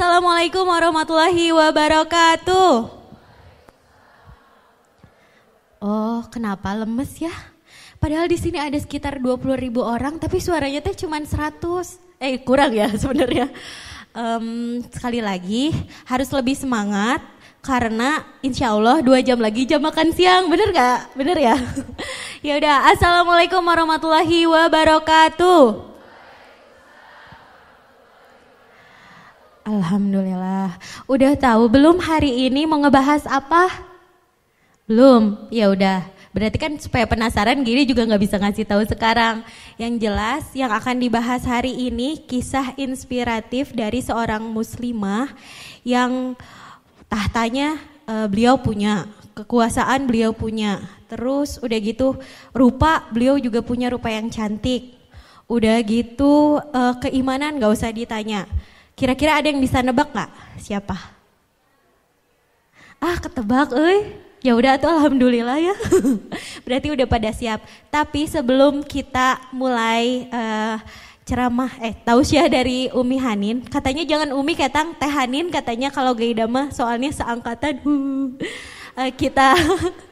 Assalamualaikum warahmatullahi wabarakatuh. Oh, kenapa lemes ya? Padahal di sini ada sekitar 20 ribu orang, tapi suaranya teh cuma 100. Eh, kurang ya sebenarnya. Um, sekali lagi, harus lebih semangat karena insya Allah dua jam lagi jam makan siang, bener gak? Bener ya? ya udah, assalamualaikum warahmatullahi wabarakatuh. Alhamdulillah. Udah tahu belum hari ini mau ngebahas apa? Belum. Ya udah. Berarti kan supaya penasaran gini juga nggak bisa ngasih tahu sekarang. Yang jelas yang akan dibahas hari ini kisah inspiratif dari seorang muslimah yang tahtanya uh, beliau punya, kekuasaan beliau punya. Terus udah gitu rupa beliau juga punya rupa yang cantik. Udah gitu uh, keimanan nggak usah ditanya. Kira-kira ada yang bisa nebak nggak? Siapa? Ah ketebak, eh. Ya udah tuh alhamdulillah ya. Berarti udah pada siap. Tapi sebelum kita mulai uh, ceramah eh tausiah dari Umi Hanin, katanya jangan Umi ketang Teh Hanin katanya kalau Gaida mah soalnya seangkatan. Uh, kita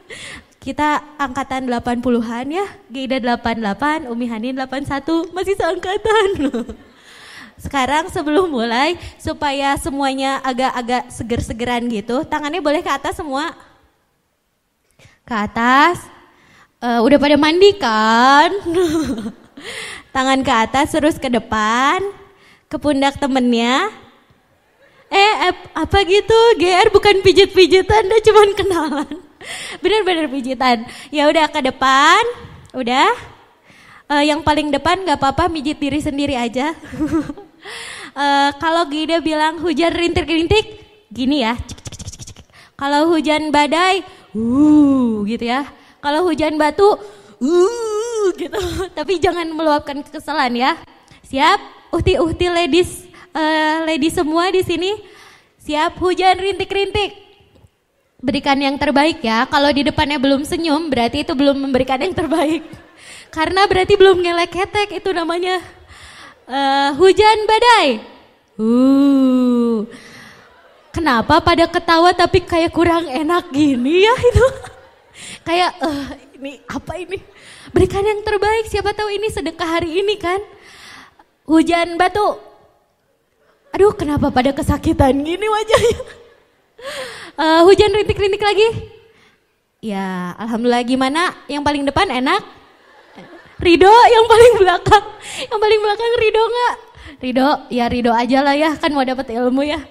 kita angkatan 80-an ya. Gaida 88, Umi Hanin 81, masih seangkatan. Sekarang sebelum mulai supaya semuanya agak-agak seger-segeran gitu, tangannya boleh ke atas semua ke atas. Uh, udah pada mandi kan? Tangan ke atas terus ke depan, ke pundak temennya. Eh, apa gitu? GR bukan pijit-pijitan, udah cuman kenalan. Bener-bener pijitan. Ya udah ke depan, udah. Uh, yang paling depan nggak apa-apa, mijit diri sendiri aja. uh, kalau Gida bilang hujan rintik-rintik, gini ya. Kalau hujan badai, uh gitu ya. Kalau hujan batu, uh gitu. Tapi jangan meluapkan kekesalan ya. Siap? Uhti-uhti ladies, uh, ladies semua di sini. Siap? Hujan rintik-rintik. Berikan yang terbaik ya. Kalau di depannya belum senyum, berarti itu belum memberikan yang terbaik. Karena berarti belum ngelek ketek itu namanya. Uh, hujan badai. Uh. Kenapa pada ketawa tapi kayak kurang enak gini ya itu? kayak uh, ini apa ini? Berikan yang terbaik siapa tahu ini sedekah hari ini kan? Hujan batu. Aduh kenapa pada kesakitan gini wajahnya? Uh, hujan rintik-rintik lagi? Ya alhamdulillah gimana? Yang paling depan enak? Rido yang paling belakang. Yang paling belakang Rido nggak? Rido, ya Rido aja lah ya kan mau dapat ilmu ya.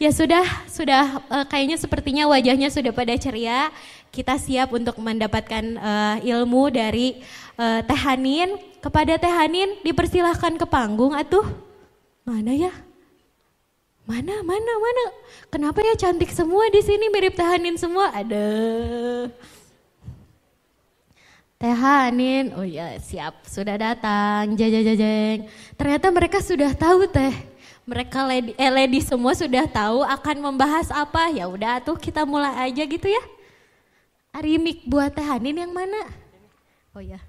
Ya sudah, sudah uh, kayaknya sepertinya wajahnya sudah pada ceria. Kita siap untuk mendapatkan uh, ilmu dari uh, Teh Hanin. Kepada Teh Hanin dipersilahkan ke panggung atuh. Mana ya? Mana, mana, mana? Kenapa ya cantik semua di sini mirip Teh Hanin semua? Ada. Teh Hanin, oh ya siap, sudah datang, jajajajeng. Ternyata mereka sudah tahu teh mereka lady, eh, lady semua sudah tahu akan membahas apa. Ya udah tuh kita mulai aja gitu ya. Arimik buat Teh Hanin yang mana? Oh ya.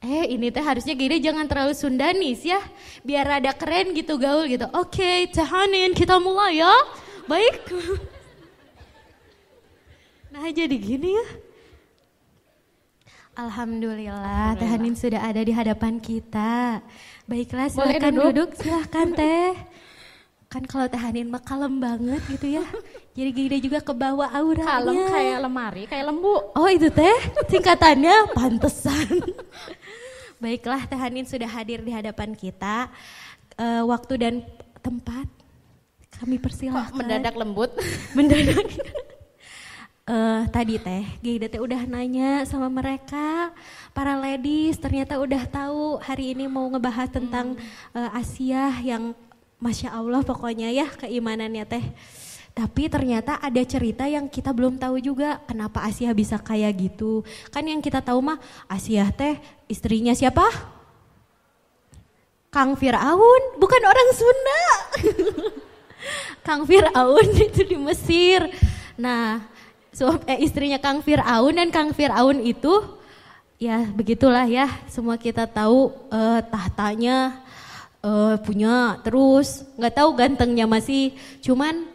Eh ini teh harusnya gini jangan terlalu Sundanis ya. Biar ada keren gitu gaul gitu. Oke okay, Teh Hanin kita mulai ya. Baik. Nah jadi gini ya. Alhamdulillah, Teh Hanin sudah ada di hadapan kita. Baiklah, silakan duduk. duduk, silahkan Teh. Kan kalau Teh Hanin mah kalem banget gitu ya. Jadi Gida juga ke bawah auranya. Kalem kayak lemari, kayak lembu. Oh itu Teh, singkatannya pantesan. Baiklah, Teh Hanin sudah hadir di hadapan kita. Uh, waktu dan tempat kami persilahkan. Kok mendadak lembut? mendadak. Uh, tadi teh, Gaida teh udah nanya sama mereka, para ladies ternyata udah tahu hari ini mau ngebahas tentang hmm. uh, Asia yang Masya Allah pokoknya ya keimanannya teh. Tapi ternyata ada cerita yang kita belum tahu juga kenapa Asia bisa kayak gitu. Kan yang kita tahu mah Asia teh istrinya siapa? Kang Fir'aun, bukan orang Sunda. Kang Fir'aun itu di Mesir. Nah, suami eh, istrinya Kang Fir'aun dan Kang Fir'aun itu ya begitulah ya. Semua kita tahu eh, tahtanya Eh, punya terus. Nggak tahu gantengnya masih cuman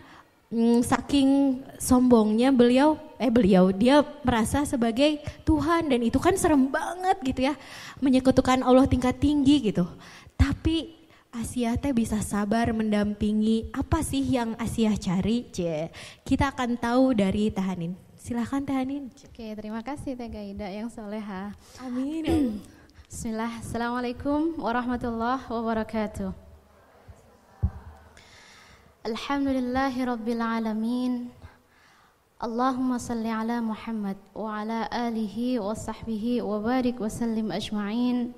mm, saking sombongnya beliau eh beliau dia merasa sebagai Tuhan. Dan itu kan serem banget gitu ya menyekutukan Allah tingkat tinggi gitu. Tapi Asia teh bisa sabar mendampingi apa sih yang Asia cari C kita akan tahu dari Tahanin silahkan Tahanin Oke, terima kasih Teh Gaida yang soleha. Amin. Bismillah, Assalamualaikum warahmatullahi wabarakatuh. Alhamdulillahi rabbil alamin. Allahumma salli ala Muhammad wa ala alihi wa sahbihi wa barik wa sallim ajma'in.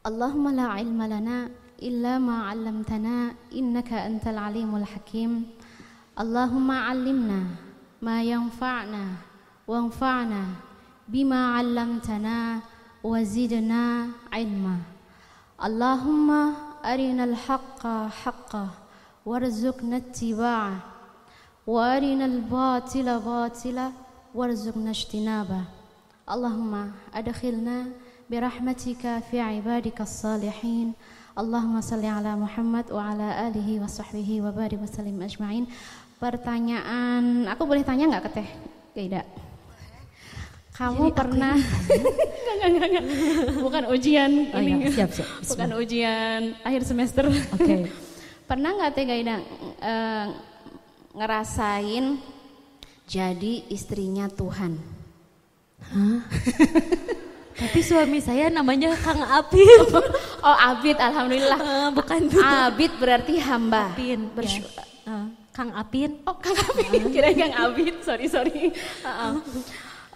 اللهم لا علم لنا إلا ما علمتنا إنك أنت العليم الحكيم. اللهم علمنا ما ينفعنا وانفعنا بما علمتنا وزدنا علما. اللهم أرنا الحق حقا وارزقنا اتباعه وأرنا الباطل باطلا وارزقنا اجتنابه. اللهم أدخلنا برحمتك في عبادك الصالحين اللهم صل على محمد وعلى آله وصحبه وبارك وسلم أجمعين Pertanyaan, aku boleh tanya nggak ke Teh Gaida? Kamu Jadi aku pernah Nggak, nggak, nggak, nggak. bukan ujian Oh ini. iya, siap, siap. Bukan ujian akhir semester. Oke. pernah nggak Teh Gaida eh, ngerasain jadi istrinya Tuhan? Tapi suami saya namanya Kang Apin. Oh Abid, alhamdulillah. Eh, bukan Abid berarti hamba. Apin. Ya. Eh, Kang Apin. Oh Kang Abid, kira Kang Abid, sorry sorry. Uh-uh.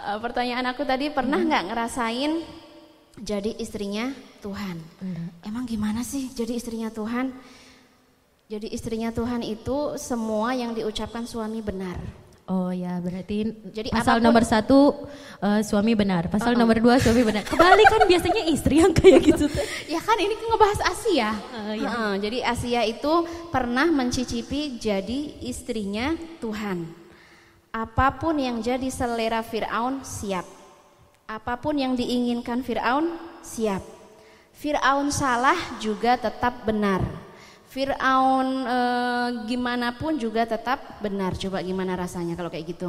Uh, pertanyaan aku tadi pernah nggak ngerasain jadi istrinya Tuhan? Emang gimana sih jadi istrinya Tuhan? Jadi istrinya Tuhan itu semua yang diucapkan suami benar. Oh ya, berarti Jadi pasal apapun- nomor satu eh, suami benar, pasal nomor dua suami benar. Kebalik kan biasanya istri yang kayak gitu. Ya kan ini ngebahas Asia. Uh. Heeh, jadi Asia itu pernah mencicipi jadi istrinya Tuhan. Apa pun yang jadi selera Firaun siap. Apa pun yang diinginkan Firaun siap. Firaun salah juga tetap benar. Firaun eh, gimana pun juga tetap benar. Coba gimana rasanya kalau kayak gitu?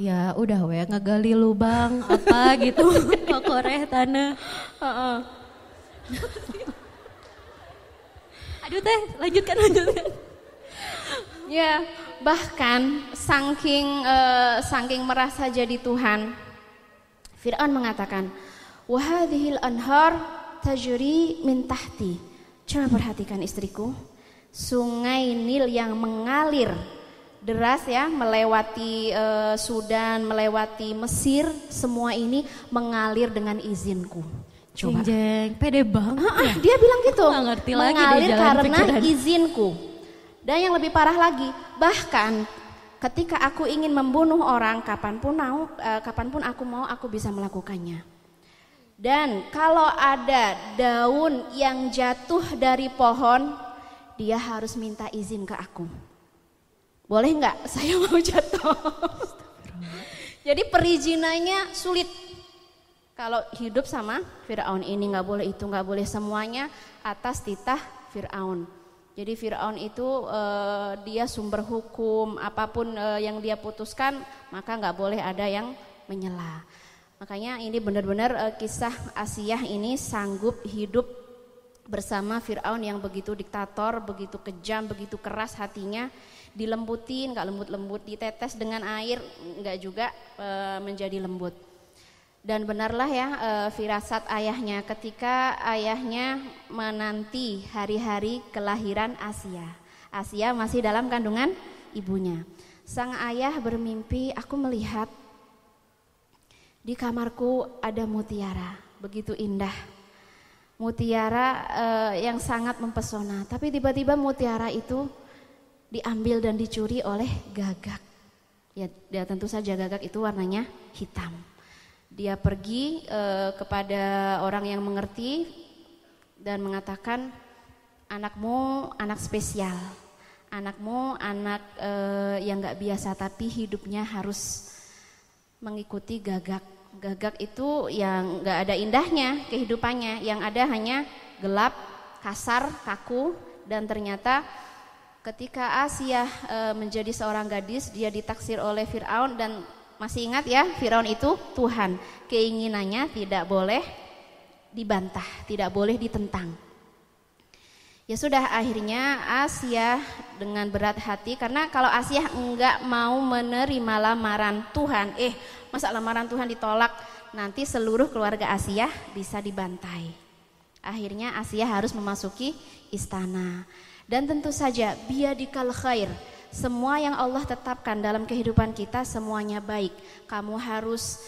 Ya udah we ngegali lubang apa gitu, kokoreh tanah. Heeh. Aduh teh, lanjutkan lanjutkan. Ya, bahkan saking eh, saking merasa jadi Tuhan, Fir'aun mengatakan, "Wahadhil anhar tajri min tahti." Coba perhatikan istriku, sungai Nil yang mengalir deras ya, melewati eh, Sudan, melewati Mesir, semua ini mengalir dengan izinku. Jeng Coba. jeng, pede banget. Ah, ah, dia bilang gitu. Nggak ngerti lagi Mengalir jalan karena pikiran. izinku. Dan yang lebih parah lagi, bahkan ketika aku ingin membunuh orang, kapan pun mau, eh, kapan pun aku mau, aku bisa melakukannya. Dan kalau ada daun yang jatuh dari pohon, dia harus minta izin ke aku. Boleh nggak? Saya mau jatuh. Jadi perizinannya sulit. Kalau hidup sama Firaun ini nggak boleh itu nggak boleh semuanya atas titah Firaun. Jadi Firaun itu eh, dia sumber hukum apa pun eh, yang dia putuskan maka nggak boleh ada yang menyela. Makanya ini benar-benar eh, kisah Asia ini sanggup hidup bersama Firaun yang begitu diktator, begitu kejam, begitu keras hatinya, dilembutin, nggak lembut-lembut, ditetes dengan air, nggak juga eh, menjadi lembut. Dan benarlah ya eh, firasat ayahnya ketika ayahnya menanti hari-hari kelahiran Asia. Asia masih dalam kandungan ibunya. Sang ayah bermimpi, aku melihat di kamarku ada mutiara, begitu indah. Mutiara eh, yang sangat mempesona, tapi tiba-tiba mutiara itu diambil dan dicuri oleh gagak. Ya, ya tentu saja gagak itu warnanya hitam. Dia pergi eh, kepada orang yang mengerti dan mengatakan anakmu anak spesial, anakmu anak eh, yang nggak biasa tapi hidupnya harus mengikuti gagak. Gagak itu yang nggak ada indahnya kehidupannya, yang ada hanya gelap, kasar, kaku dan ternyata ketika Asia e, menjadi seorang gadis dia ditaksir oleh Firaun. Dan masih ingat ya Firaun itu Tuhan. Keinginannya tidak boleh dibantah, tidak boleh ditentang. Ya sudah akhirnya Asia dengan berat hati karena kalau Asia enggak mau menerima lamaran Tuhan, eh masa lamaran Tuhan ditolak, nanti seluruh keluarga Asia bisa dibantai. Akhirnya Asia harus memasuki istana. Dan tentu saja biadikal khair, semua yang Allah tetapkan dalam kehidupan kita semuanya baik. Kamu harus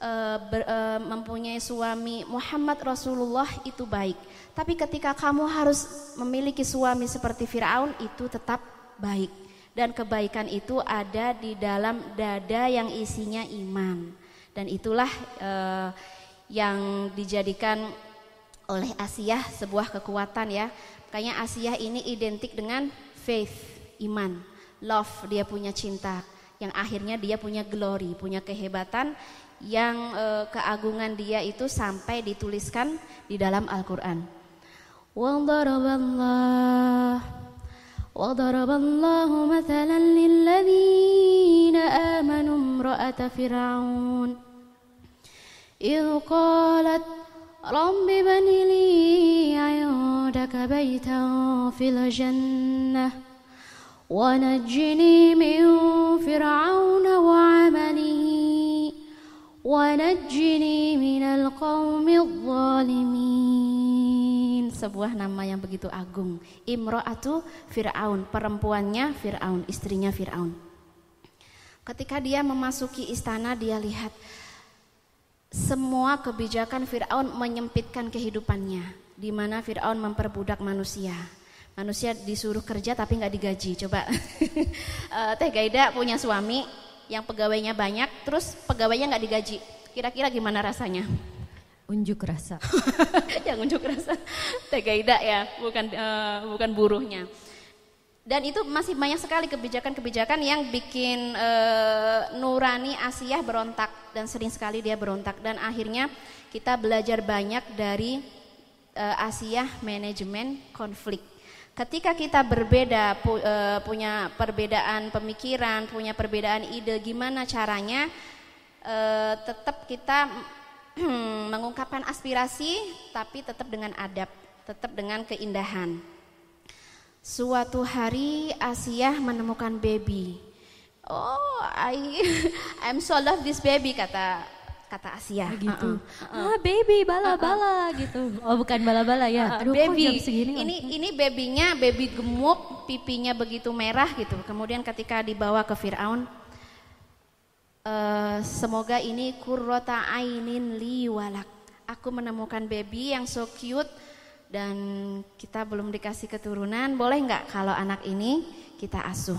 uh, ber, uh, mempunyai suami Muhammad Rasulullah itu baik tapi ketika kamu harus memiliki suami seperti Firaun itu tetap baik dan kebaikan itu ada di dalam dada yang isinya iman. Dan itulah eh, yang dijadikan oleh Asia sebuah kekuatan ya. Makanya Asia ini identik dengan faith iman love dia punya cinta. Yang akhirnya dia punya glory punya kehebatan yang eh, keagungan dia itu sampai dituliskan di dalam Al-Qur'an. وضرب الله مثلا للذين آمنوا امرأة فرعون. إذ قالت رب بن لي عندك بيتا في الجنة ونجني من فرعون وعمله ونجني من القوم الظالمين. Sebuah nama yang begitu agung. Imro'atu Fir'aun, perempuannya Fir'aun, istrinya Fir'aun. Ketika dia memasuki istana dia lihat semua kebijakan Fir'aun menyempitkan kehidupannya. Di mana Fir'aun memperbudak manusia. Manusia disuruh kerja tapi nggak digaji. Coba eh, Teh Gaida punya suami yang pegawainya banyak, terus pegawainya nggak digaji. Kira-kira gimana rasanya? Unjuk rasa. yang unjuk rasa. Tegaida ya, bukan uh, bukan buruhnya. Dan itu masih banyak sekali kebijakan-kebijakan yang bikin uh, Nurani Asia berontak dan sering sekali dia berontak dan akhirnya kita belajar banyak dari uh, Asia manajemen konflik. Ketika kita berbeda pu, uh, punya perbedaan pemikiran, punya perbedaan ide gimana caranya uh, tetap kita mengungkapkan aspirasi tapi tetap dengan adab, tetap dengan keindahan. Suatu hari Asia menemukan baby. Oh, I I'm so love this baby kata kata Asia gitu. Uh -uh. Ah, baby bala-bala uh -uh. gitu. Oh, bukan bala-bala ya. Aduh, baby. segini ini ini babynya baby gemuk, pipinya begitu merah gitu. Kemudian ketika dibawa ke Firaun, Uh, semoga ini kurrota ainin li walak. Aku menemukan baby yang so cute dan kita belum dikasih keturunan. Boleh nggak kalau anak ini kita asuh?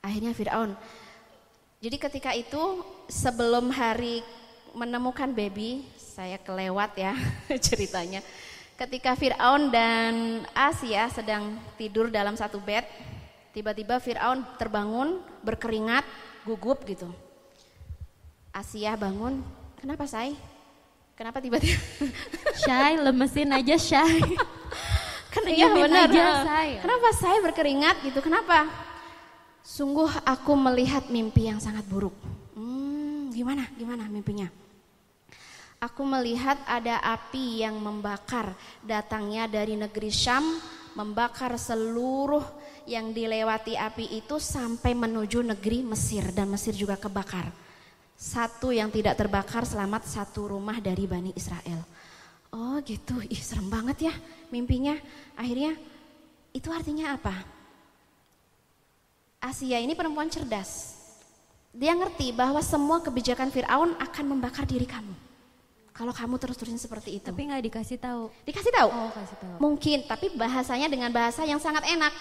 Akhirnya Fir'aun. Jadi ketika itu sebelum hari menemukan baby, saya kelewat ya ceritanya. Ketika Fir'aun dan Asia sedang tidur dalam satu bed, tiba-tiba Fir'aun terbangun berkeringat gugup gitu. Asia bangun, kenapa say? Kenapa tiba-tiba? shy, lemesin aja shy. kan iya benar. Aja, say. Kenapa saya berkeringat gitu? Kenapa? Sungguh aku melihat mimpi yang sangat buruk. Hmm, gimana? Gimana mimpinya? Aku melihat ada api yang membakar datangnya dari negeri Syam, membakar seluruh yang dilewati api itu sampai menuju negeri Mesir dan Mesir juga kebakar. Satu yang tidak terbakar selamat satu rumah dari Bani Israel. Oh gitu, ih serem banget ya mimpinya. Akhirnya itu artinya apa? Asia ini perempuan cerdas. Dia ngerti bahwa semua kebijakan Fir'aun akan membakar diri kamu. Kalau kamu terus-terusan seperti itu. Tapi nggak dikasih tahu. Dikasih tahu? Oh, kasih tahu. Mungkin, tapi bahasanya dengan bahasa yang sangat enak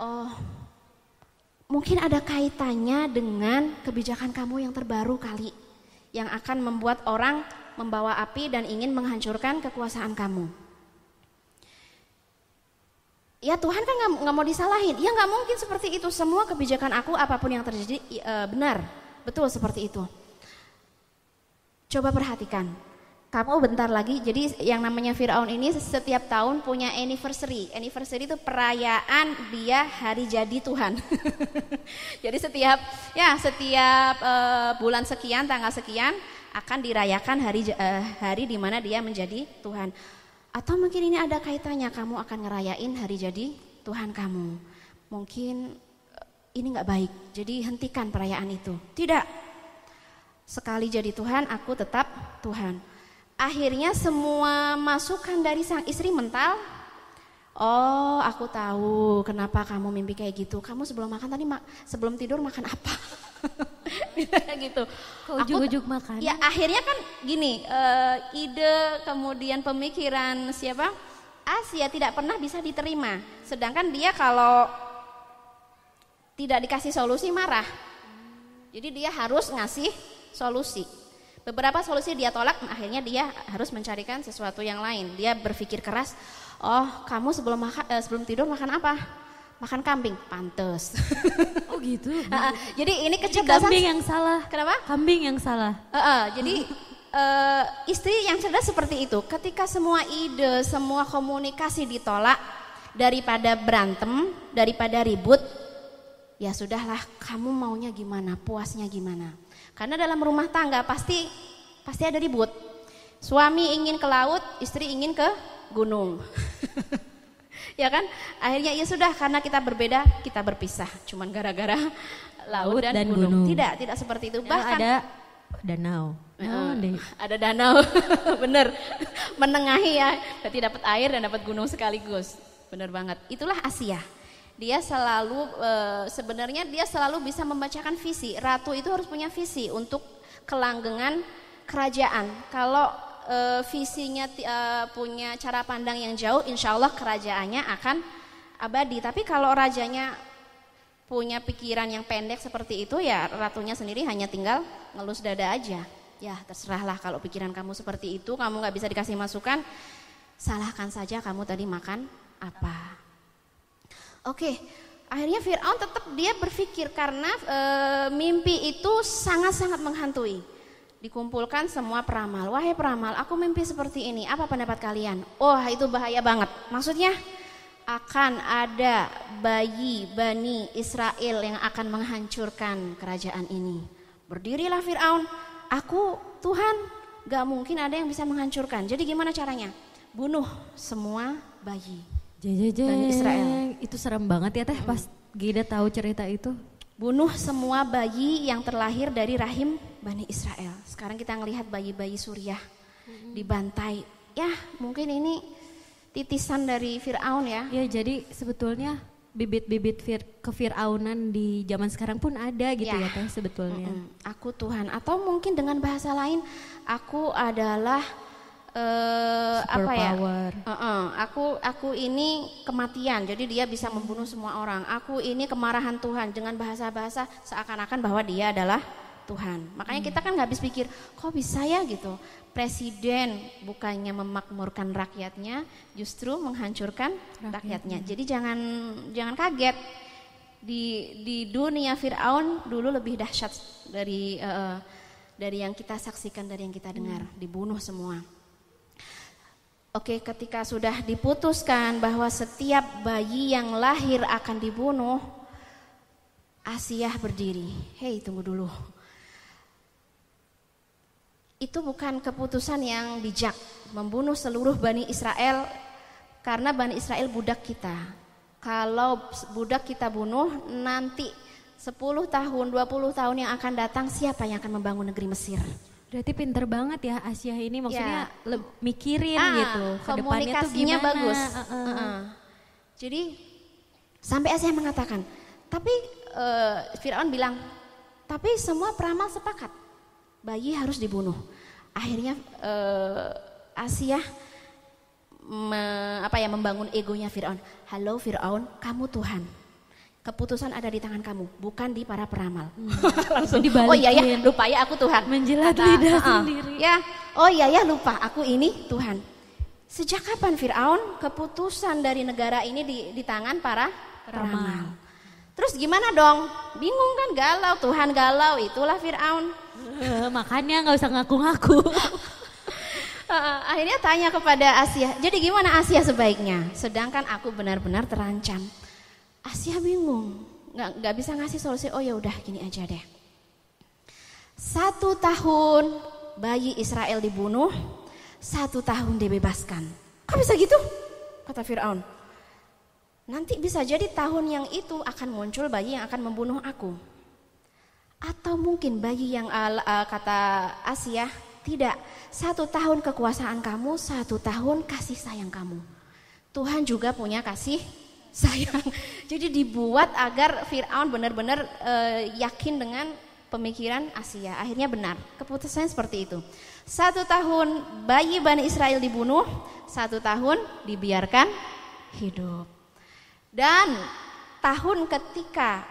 oh mungkin ada kaitannya dengan kebijakan kamu yang terbaru kali yang akan membuat orang membawa api dan ingin menghancurkan kekuasaan kamu. Ya Tuhan kan nggak mau disalahin. Ya nggak mungkin seperti itu. Semua kebijakan aku apa pun yang terjadi e, benar, betul seperti itu. Coba perhatikan. Kamu bentar lagi. Jadi yang namanya Firaun ini setiap tahun punya anniversary. Anniversary itu perayaan dia hari jadi Tuhan. jadi setiap ya setiap uh, bulan sekian tanggal sekian akan dirayakan hari uh, hari di mana dia menjadi Tuhan. Atau mungkin ini ada kaitannya kamu akan ngerayain hari jadi Tuhan kamu. Mungkin uh, ini nggak baik. Jadi hentikan perayaan itu. Tidak. Sekali jadi Tuhan, aku tetap Tuhan Akhirnya semua masukan dari sang istri mental. Oh, aku tahu kenapa kamu mimpi kayak gitu. Kamu sebelum makan tadi mak sebelum tidur makan apa? gitu. Ujuk-ujuk makan? Ya akhirnya kan gini, uh, ide kemudian pemikiran siapa? Asia tidak pernah bisa diterima. Sedangkan dia kalau tidak dikasih solusi marah. Jadi dia harus ngasih solusi. Beberapa solusi dia tolak, akhirnya dia harus mencarikan sesuatu yang lain. Dia berpikir keras, oh kamu sebelum makan, eh, sebelum tidur makan apa? Makan kambing, pantes. Oh gitu. jadi ini kecerdasan. Kambing yang salah. Kenapa? Kambing yang salah. Uh, uh, jadi uh, istri yang cerdas seperti itu. Ketika semua ide, semua komunikasi ditolak, daripada berantem, daripada ribut, ya sudahlah. Kamu maunya gimana? Puasnya gimana? Karena dalam rumah tangga pasti pasti ada ribut. Suami ingin ke laut, istri ingin ke gunung. ya kan? Akhirnya ya sudah karena kita berbeda, kita berpisah. Cuman gara-gara laut dan, dan gunung. gunung. Tidak, tidak seperti itu. Ya, Bahkan ada danau. Oh, deh. Ada danau. Bener. Menengahi ya. Berarti dapat air dan dapat gunung sekaligus. Bener banget. Itulah Asia dia selalu e, sebenarnya dia selalu bisa membacakan visi. Ratu itu harus punya visi untuk kelanggengan kerajaan. Kalau e, visinya e, punya cara pandang yang jauh, insya Allah kerajaannya akan abadi. Tapi kalau rajanya punya pikiran yang pendek seperti itu, ya ratunya sendiri hanya tinggal ngelus dada aja. Ya terserahlah kalau pikiran kamu seperti itu, kamu nggak bisa dikasih masukan, salahkan saja kamu tadi makan apa. Oke, akhirnya Fir'aun tetap dia berpikir karena e, mimpi itu sangat-sangat menghantui. Dikumpulkan semua peramal, wahai peramal aku mimpi seperti ini, apa pendapat kalian? Oh itu bahaya banget, maksudnya akan ada bayi Bani Israel yang akan menghancurkan kerajaan ini. Berdirilah Fir'aun, aku Tuhan gak mungkin ada yang bisa menghancurkan. Jadi gimana caranya? Bunuh semua bayi. Jajajang. Bani Israel. Itu serem banget ya teh pas Gida tahu cerita itu. Bunuh semua bayi yang terlahir dari rahim Bani Israel. Sekarang kita ngelihat bayi-bayi Suriah dibantai. Ya mungkin ini titisan dari Fir'aun ya. Ya jadi sebetulnya bibit-bibit fir kefiraunan di zaman sekarang pun ada gitu ya, ya teh sebetulnya. Mm -mm. Aku Tuhan atau mungkin dengan bahasa lain aku adalah uh, apa ya? Power. Uh -uh. Aku aku ini kematian, jadi dia bisa membunuh semua orang. Aku ini kemarahan Tuhan dengan bahasa-bahasa seakan-akan bahwa dia adalah Tuhan. Makanya hmm. kita kan nggak habis pikir, kok bisa ya gitu. Presiden bukannya memakmurkan rakyatnya, justru menghancurkan rakyatnya. rakyatnya. Jadi jangan jangan kaget. Di di dunia Firaun dulu lebih dahsyat dari uh, dari yang kita saksikan, dari yang kita dengar, hmm. dibunuh semua. Oke, ketika sudah diputuskan bahwa setiap bayi yang lahir akan dibunuh, Asia berdiri. Hei, tunggu dulu. Itu bukan keputusan yang bijak, membunuh seluruh Bani Israel karena Bani Israel budak kita. Kalau budak kita bunuh, nanti 10 tahun, 20 tahun yang akan datang siapa yang akan membangun negeri Mesir? Berarti pinter banget ya Asia ini maksudnya ya. mikirin ah, gitu. Komunikasinya tuh bagus. Uh -uh. Uh -uh. Jadi sampai Asia mengatakan, tapi uh, Firaun bilang, tapi semua peramal sepakat bayi harus dibunuh. Akhirnya uh, Asia me, apa ya membangun egonya Firaun. Halo Firaun, kamu Tuhan keputusan ada di tangan kamu, bukan di para peramal. Hmm. Langsung dibalikin. Oh iya ya, lupa ya aku Tuhan. Menjilat Kata, lidah uh, sendiri. Ya, oh iya ya lupa aku ini Tuhan. Sejak kapan Fir'aun keputusan dari negara ini di, di tangan para peramal. peramal? Terus gimana dong? Bingung kan galau, Tuhan galau, itulah Fir'aun. Uh, makanya nggak usah ngaku-ngaku. Uh, akhirnya tanya kepada Asia, jadi gimana Asia sebaiknya? Sedangkan aku benar-benar terancam. Asia bingung, nggak nggak bisa ngasih solusi. Oh ya udah gini aja deh. Satu tahun bayi Israel dibunuh, satu tahun dibebaskan. Kok bisa gitu? Kata Fir'aun. Nanti bisa jadi tahun yang itu akan muncul bayi yang akan membunuh aku. Atau mungkin bayi yang uh, uh, kata Asia, tidak, satu tahun kekuasaan kamu, satu tahun kasih sayang kamu. Tuhan juga punya kasih sayang. Jadi dibuat agar Fir'aun benar-benar uh, yakin dengan pemikiran Asia. Akhirnya benar, keputusannya seperti itu. Satu tahun bayi Bani Israel dibunuh, satu tahun dibiarkan hidup. Dan tahun ketika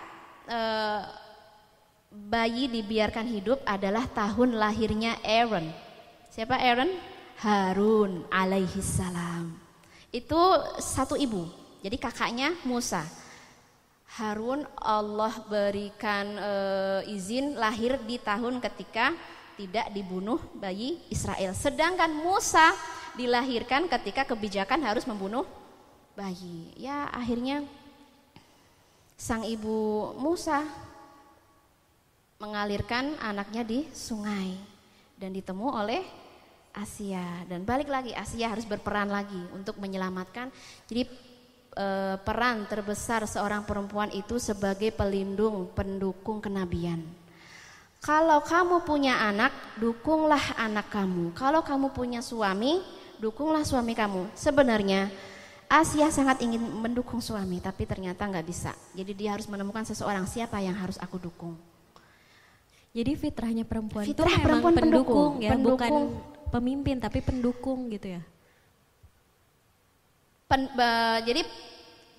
e, bayi dibiarkan hidup adalah tahun lahirnya Aaron. Siapa Aaron? Harun alaihi salam. Itu satu ibu. Jadi kakaknya Musa. Harun Allah berikan e, izin lahir di tahun ketika tidak dibunuh bayi Israel. Sedangkan Musa dilahirkan ketika kebijakan harus membunuh bayi. Ya akhirnya sang ibu Musa mengalirkan anaknya di sungai dan ditemu oleh Asia dan balik lagi Asia harus berperan lagi untuk menyelamatkan. Jadi e, peran terbesar seorang perempuan itu sebagai pelindung pendukung kenabian. Kalau kamu punya anak, dukunglah anak kamu. Kalau kamu punya suami, dukunglah suami kamu. Sebenarnya Asia sangat ingin mendukung suami, tapi ternyata nggak bisa. Jadi dia harus menemukan seseorang siapa yang harus aku dukung. Jadi fitrahnya perempuan Fitrah itu perempuan pendukung, pendukung ya, pendukung. bukan pemimpin tapi pendukung gitu ya. Pen, be, jadi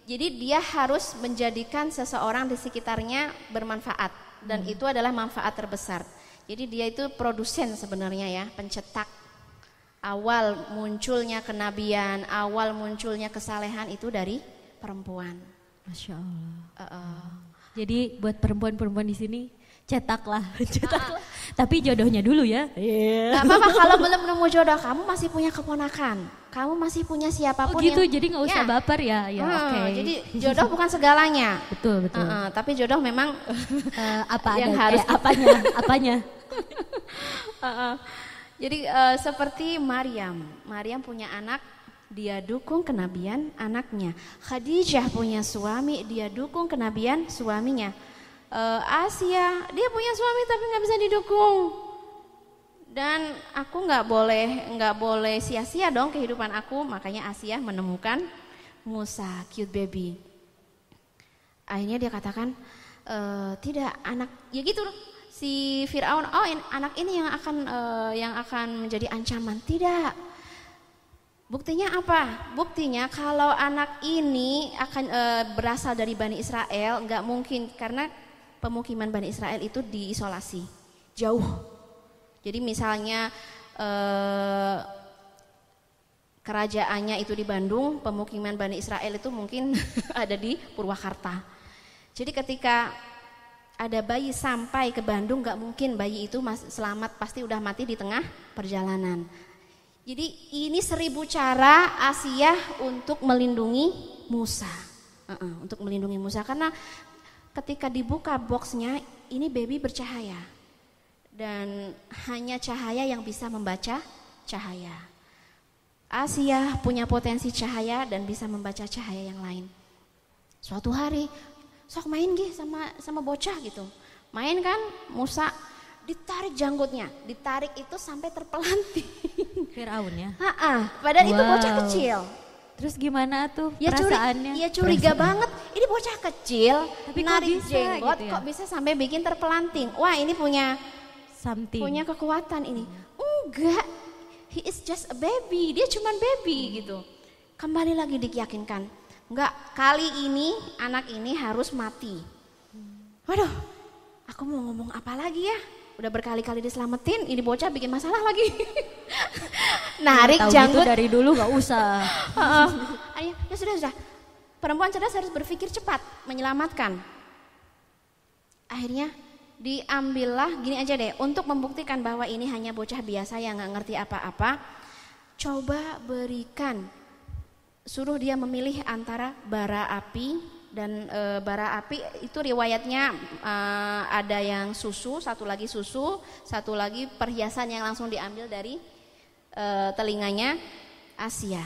jadi dia harus menjadikan seseorang di sekitarnya bermanfaat dan hmm. itu adalah manfaat terbesar. Jadi dia itu produsen sebenarnya ya, pencetak awal munculnya kenabian, awal munculnya kesalehan itu dari perempuan. Masya Allah. Uh -uh. Jadi buat perempuan-perempuan di sini cetaklah, cetaklah. Uh. Tapi jodohnya dulu ya. Yeah. Gak apa-apa kalau belum nemu jodoh, kamu masih punya keponakan, kamu masih punya siapa pun. Oh gitu, yang, jadi nggak usah ya. baper ya. Ya hmm, oke. Okay. Jadi jodoh bukan segalanya. betul betul. Uh -uh, tapi jodoh memang uh, apa yang ada, harus eh, apanya apanya. uh -uh. Jadi uh, seperti Maryam, Maryam punya anak, dia dukung kenabian anaknya. Khadijah punya suami, dia dukung kenabian suaminya. Uh, Asia, dia punya suami tapi nggak bisa didukung. Dan aku nggak boleh nggak boleh sia-sia dong kehidupan aku, makanya Asia menemukan Musa, cute baby. Akhirnya dia katakan, e, tidak anak, ya gitu. Si Firaun oh in, anak ini yang akan uh, yang akan menjadi ancaman. Tidak. Buktinya apa? Buktinya kalau anak ini akan uh, berasal dari Bani Israel nggak mungkin karena pemukiman Bani Israel itu diisolasi jauh jadi misalnya uh, kerajaannya itu di Bandung pemukiman Bani Israel itu mungkin ada di Purwakarta. Jadi ketika ada bayi sampai ke Bandung nggak mungkin bayi itu selamat pasti udah mati di tengah perjalanan. Jadi ini seribu cara Asia untuk melindungi Musa, uh -uh, untuk melindungi Musa. Karena ketika dibuka boxnya ini baby bercahaya dan hanya cahaya yang bisa membaca cahaya. Asia punya potensi cahaya dan bisa membaca cahaya yang lain. Suatu hari sok main gih sama sama bocah gitu. Main kan Musa ditarik janggutnya, ditarik itu sampai terpelanting. Firaun ya? Heeh, padahal wow. itu bocah kecil. Terus gimana tuh ya, perasaannya? Curi, ya curiga Perasaan. banget. Ini bocah kecil, tapi narik kok bisa, jenggot gitu ya? kok bisa sampai bikin terpelanting. Wah, ini punya something. Punya kekuatan ini. Enggak. He is just a baby. Dia cuman baby gitu. Kembali lagi diyakinkan Enggak, kali ini anak ini harus mati. Waduh, aku mau ngomong apa lagi ya? Udah berkali-kali diselamatin, ini bocah bikin masalah lagi. Narik janggut. dari dulu gak usah. Ayo, ya sudah, sudah. Perempuan cerdas harus berpikir cepat, menyelamatkan. Akhirnya diambillah, gini aja deh, untuk membuktikan bahwa ini hanya bocah biasa yang gak ngerti apa-apa, coba berikan suruh dia memilih antara bara api dan e, bara api itu riwayatnya e, ada yang susu, satu lagi susu, satu lagi perhiasan yang langsung diambil dari e, telinganya Asia.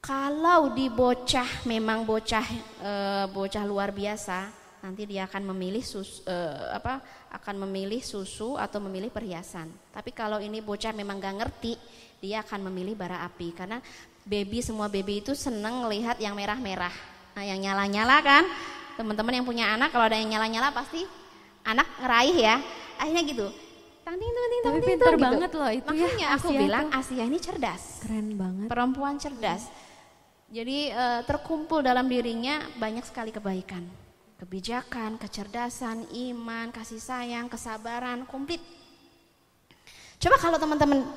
Kalau di bocah memang bocah e, bocah luar biasa, nanti dia akan memilih sus, e, apa akan memilih susu atau memilih perhiasan. Tapi kalau ini bocah memang gak ngerti, dia akan memilih bara api karena baby semua baby itu seneng melihat yang merah-merah. Nah, yang nyala-nyala kan, teman-teman yang punya anak kalau ada yang nyala-nyala pasti anak ngeraih ya. Akhirnya gitu. Tang ting ting Tapi pintar gitu. banget loh itu Makanya ya. Makanya aku Asia bilang tuh. Asia ini cerdas. Keren banget. Perempuan cerdas. Jadi uh, terkumpul dalam dirinya banyak sekali kebaikan. Kebijakan, kecerdasan, iman, kasih sayang, kesabaran, komplit. Coba kalau teman-teman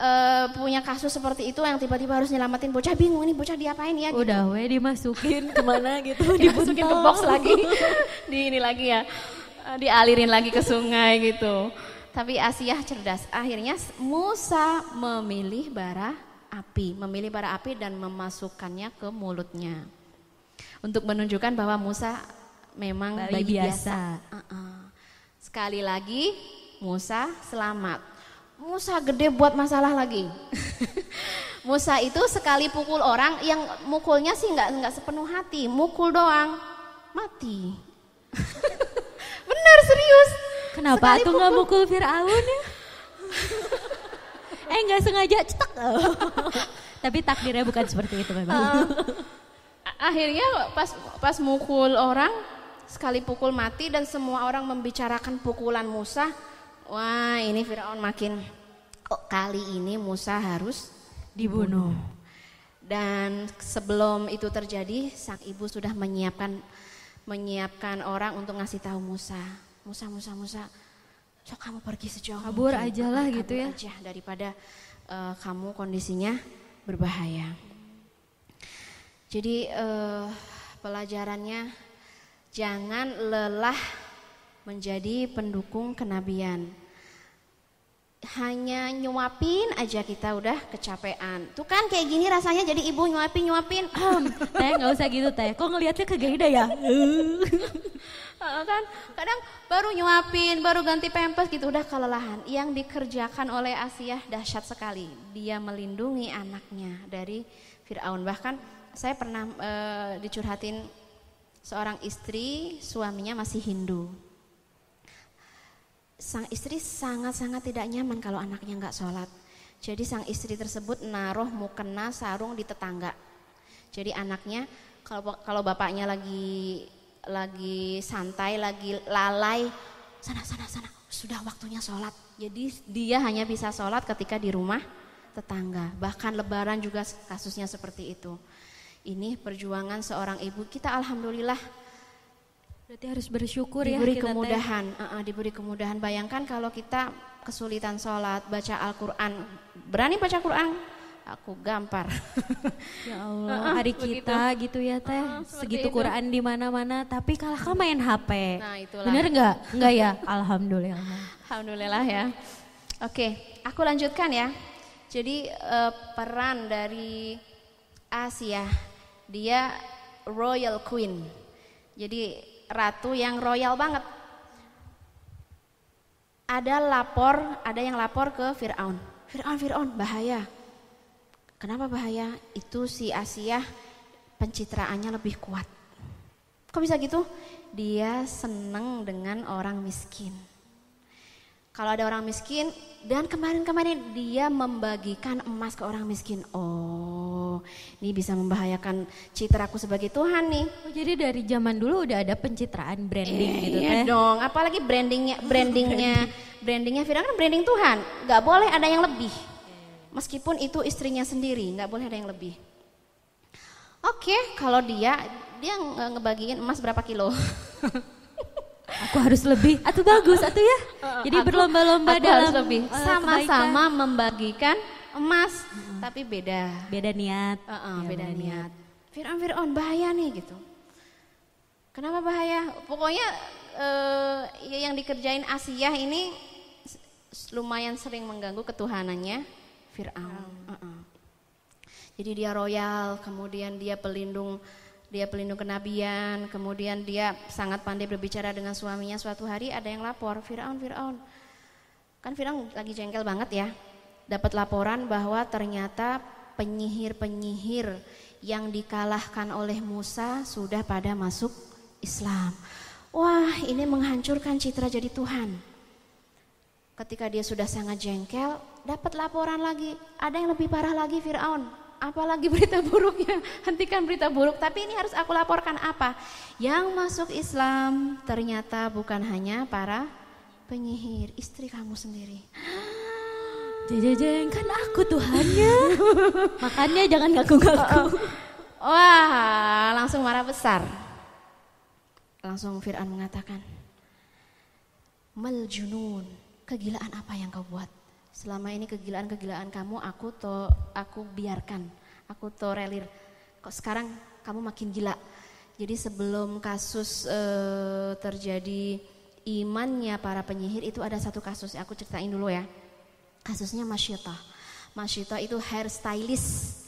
uh, punya kasus seperti itu yang tiba-tiba harus nyelamatin bocah bingung ini bocah diapain ya gitu. Udah we dimasukin ke mana gitu, dimasukin ke box lagi. di ini lagi ya. Uh, dialirin lagi ke sungai gitu. Tapi Asia cerdas. Akhirnya Musa memilih bara api, memilih bara api dan memasukkannya ke mulutnya. Untuk menunjukkan bahwa Musa memang bayi, bayi biasa. biasa. Uh -uh. Sekali lagi Musa selamat. Musa gede buat masalah lagi. Musa itu sekali pukul orang yang mukulnya sih nggak nggak sepenuh hati, mukul doang mati. Benar serius. Kenapa tuh nggak mukul Fir'aun ya? eh nggak sengaja cetek. Tapi takdirnya bukan seperti itu memang. Uh, akhirnya pas pas mukul orang sekali pukul mati dan semua orang membicarakan pukulan Musa. Wah ini Firaun makin kok kali ini Musa harus dibunuh. Dan sebelum itu terjadi, sang ibu sudah menyiapkan menyiapkan orang untuk ngasih tahu Musa. Musa, Musa, Musa, so kamu pergi sejauh kabur aja lah gitu ya aja daripada uh, kamu kondisinya berbahaya jadi uh, pelajarannya jangan lelah menjadi pendukung kenabian hanya nyuapin aja kita udah kecapean. Tuh kan kayak gini rasanya jadi ibu nyuapin nyuapin. teh nggak usah gitu teh. Kok ngelihatnya kegeda ya? kan kadang baru nyuapin, baru ganti pempes gitu udah kelelahan. Yang dikerjakan oleh Asia dahsyat sekali. Dia melindungi anaknya dari Firaun. Bahkan saya pernah e, dicurhatin seorang istri, suaminya masih Hindu sang istri sangat-sangat tidak nyaman kalau anaknya nggak sholat. Jadi sang istri tersebut naruh mukena sarung di tetangga. Jadi anaknya kalau kalau bapaknya lagi lagi santai, lagi lalai, sana sana sana, sudah waktunya sholat. Jadi dia hanya bisa sholat ketika di rumah tetangga. Bahkan lebaran juga kasusnya seperti itu. Ini perjuangan seorang ibu. Kita alhamdulillah Berarti harus bersyukur diberi ya. Diberi kemudahan, uh, uh, diberi kemudahan. Bayangkan kalau kita kesulitan sholat, baca Al-Quran, berani baca Quran, aku gampar. ya Allah, hari kita begitu. gitu ya teh, uh, segitu itu. Quran di mana-mana, tapi kalah kan main HP. Nah itulah. Bener nggak? Nggak ya? Alhamdulillah. Alhamdulillah ya. Oke, aku lanjutkan ya. Jadi uh, peran dari Asia, dia royal queen. Jadi ratu yang royal banget. Ada lapor, ada yang lapor ke Fir'aun. Fir'aun, Fir'aun, bahaya. Kenapa bahaya? Itu si Asia pencitraannya lebih kuat. Kok bisa gitu? Dia seneng dengan orang miskin. Kalau ada orang miskin dan kemarin-kemarin dia membagikan emas ke orang miskin. Oh, ini bisa membahayakan citraku sebagai Tuhan nih. Oh, jadi dari zaman dulu udah ada pencitraan branding eh, gitu iya dong, apalagi brandingnya brandingnya brandingnya Firman kan branding Tuhan. Gak boleh ada yang lebih. Meskipun itu istrinya sendiri, nggak boleh ada yang lebih. Oke, kalau dia dia ngebagiin emas berapa kilo? aku harus lebih. Atau bagus atau ya. Jadi berlomba-lomba dalam lebih. uh, sama-sama membagikan emas hmm. tapi beda. Beda niat. Uh -uh, ya, beda, beda niat. Fir'aun Fir'aun bahaya nih gitu. Kenapa bahaya? Pokoknya uh, yang dikerjain Asia ini lumayan sering mengganggu ketuhanannya Fir'aun. Uh -uh. Jadi dia royal, kemudian dia pelindung dia pelindung kenabian, kemudian dia sangat pandai berbicara dengan suaminya. Suatu hari ada yang lapor, Firaun, Firaun. Kan Firaun lagi jengkel banget ya. Dapat laporan bahwa ternyata penyihir-penyihir yang dikalahkan oleh Musa sudah pada masuk Islam. Wah, ini menghancurkan citra jadi Tuhan. Ketika dia sudah sangat jengkel, dapat laporan lagi. Ada yang lebih parah lagi Firaun apalagi berita buruknya, hentikan berita buruk. Tapi ini harus aku laporkan apa? Yang masuk Islam ternyata bukan hanya para penyihir, istri kamu sendiri. Jeng kan aku Tuhannya. Makanya jangan ngaku-ngaku. Wah, langsung marah besar. Langsung Fir'aun mengatakan, Meljunun, kegilaan apa yang kau buat? Selama ini kegilaan-kegilaan kamu aku to aku biarkan, aku tolerir. Kok sekarang kamu makin gila. Jadi sebelum kasus e, terjadi imannya para penyihir itu ada satu kasus aku ceritain dulu ya. Kasusnya Masyita. Masyita itu hairstylist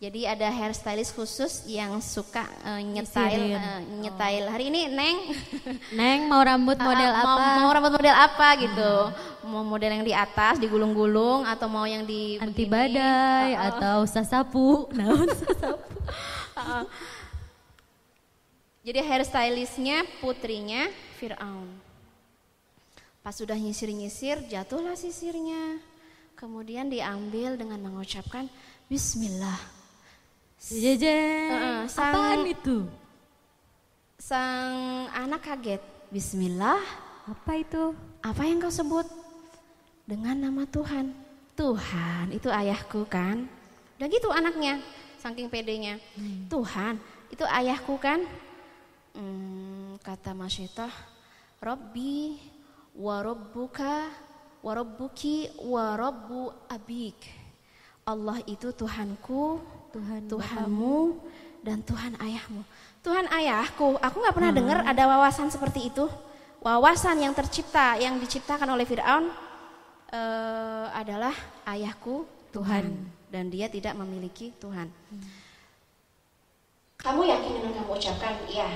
jadi ada hairstylist khusus yang suka uh, nyetail uh, nyetail. Oh. Hari ini Neng Neng mau rambut model uh, apa? Mau, mau rambut model apa gitu. Hmm. Mau model yang di atas digulung-gulung atau mau yang di anti begini. badai uh, uh. atau sasapu. Nah, sasapu. uh, Jadi hairstylistnya putrinya Fir'aun. Pas sudah nyisir-nyisir jatuhlah sisirnya. Kemudian diambil dengan mengucapkan Bismillah Jajan. Uh, sang, Apaan itu? Sang anak kaget. Bismillah. Apa itu? Apa yang kau sebut? Dengan nama Tuhan. Tuhan, itu ayahku kan? Udah gitu anaknya, saking pedenya. Hmm. Tuhan, itu ayahku kan? Hmm, kata Masyitah, Robbi warobbuka warobbuki warobbu abik. Allah itu Tuhanku, Tuhan Tuhanmu dan Tuhan ayahmu. Tuhan ayahku, aku nggak pernah hmm. dengar ada wawasan seperti itu. Wawasan yang tercipta, yang diciptakan oleh Fir'aun uh, adalah ayahku Tuhan. Tuhan dan dia tidak memiliki Tuhan. Hmm. Kamu yakin dengan kamu ucapkan, ya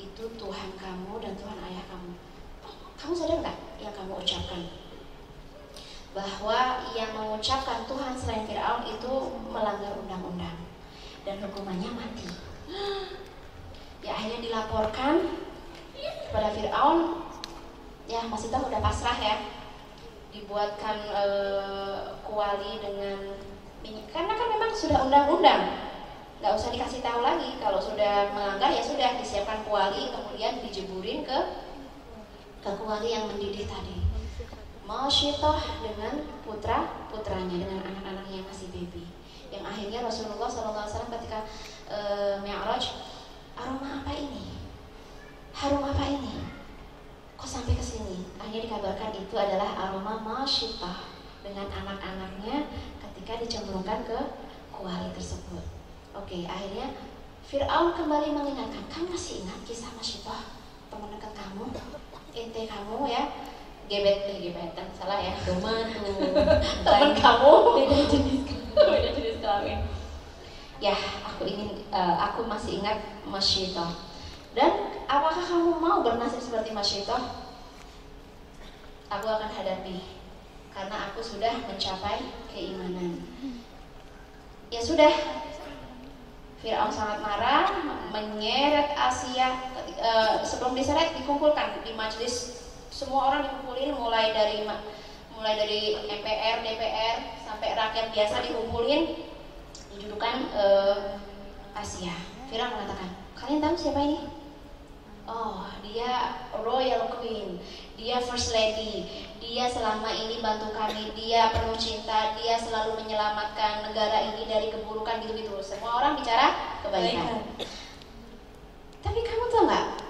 itu Tuhan kamu dan Tuhan ayah kamu. Kamu sadar nggak yang kamu ucapkan? Bahwa yang mengucapkan Tuhan selain Firaun itu melanggar undang-undang. Dan hukumannya mati. Ya akhirnya dilaporkan kepada Firaun, ya masih tahu udah pasrah ya, dibuatkan e, kuali dengan minyak. Karena kan memang sudah undang-undang, nggak usah dikasih tahu lagi. Kalau sudah melanggar ya sudah disiapkan kuali kemudian dijeburin ke ke kuali yang mendidih tadi. Masyitoh dengan putra putranya dengan anak-anaknya yang masih baby. Yang akhirnya Rasulullah SAW ketika e, Mi'raj aroma apa ini? Harum apa ini? Kok sampai ke sini? Akhirnya dikabarkan itu adalah aroma masyitah dengan anak-anaknya ketika dicemplungkan ke kuali tersebut. Oke akhirnya Fir'aun kembali mengingatkan kamu masih ingat kisah masyitah teman dekat kamu ente kamu ya gebet eh gebetan. Salah ya? Tuh teman kamu. Beda jenis beda jenis kelamin. Ya aku ingin uh, aku masih ingat Masyito dan apakah kamu mau bernasib seperti Masyito aku akan hadapi. Karena aku sudah mencapai keimanan. Ya sudah. Fir'aun sangat marah menyeret Asia uh, sebelum diseret dikumpulkan di majelis semua orang dikumpulin mulai dari mulai dari MPR, DPR sampai rakyat biasa dikumpulin didudukan uh, Asia. Fira mengatakan, kalian tahu siapa ini? Oh, dia royal queen, dia first lady, dia selama ini bantu kami, dia penuh cinta, dia selalu menyelamatkan negara ini dari keburukan gitu-gitu. Semua orang bicara kebaikan. Tapi kamu tahu nggak?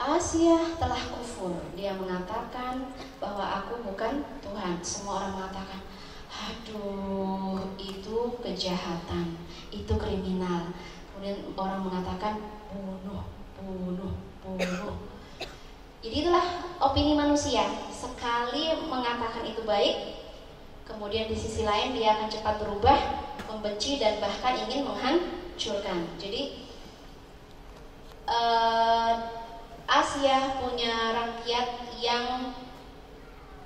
Asia telah kufur. Dia mengatakan bahwa aku bukan Tuhan. Semua orang mengatakan, aduh itu kejahatan, itu kriminal. Kemudian orang mengatakan bunuh, bunuh, bunuh. Jadi itulah opini manusia. Sekali mengatakan itu baik, kemudian di sisi lain dia akan cepat berubah, membenci dan bahkan ingin menghancurkan. Jadi uh, Asia punya rakyat yang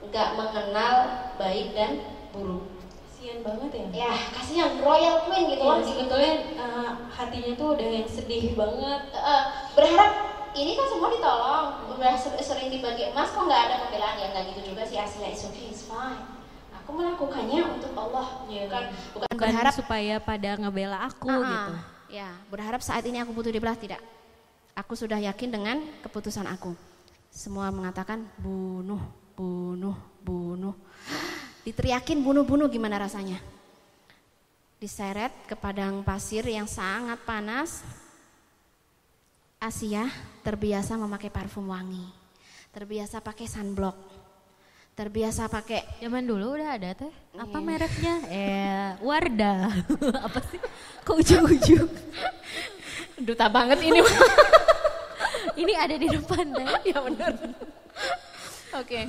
nggak mengenal baik dan buruk. Kasian banget ya. Ya, kasihan royal queen gitu loh. Iya, sebetulnya uh, hatinya tuh udah yang sedih banget. Uh, berharap ini kan semua ditolong, udah sering dibagi emas kok nggak ada pembelaan ya nggak gitu juga sih Asia. It's okay, it's fine aku melakukannya untuk Allah ya, bukan bukan berharap supaya pada ngebela aku uh, gitu ya berharap saat ini aku butuh dibelah tidak aku sudah yakin dengan keputusan aku. Semua mengatakan bunuh bunuh bunuh. Diteriakin bunuh-bunuh gimana rasanya? Diseret ke padang pasir yang sangat panas. Asia terbiasa memakai parfum wangi. Terbiasa pakai sunblock. Terbiasa pakai zaman dulu udah ada teh. Apa iya. mereknya? Eh Wardah. Apa sih? Kok ujung-ujung? Duta banget ini ini ada di depan deh. Ya benar. Oke. Okay.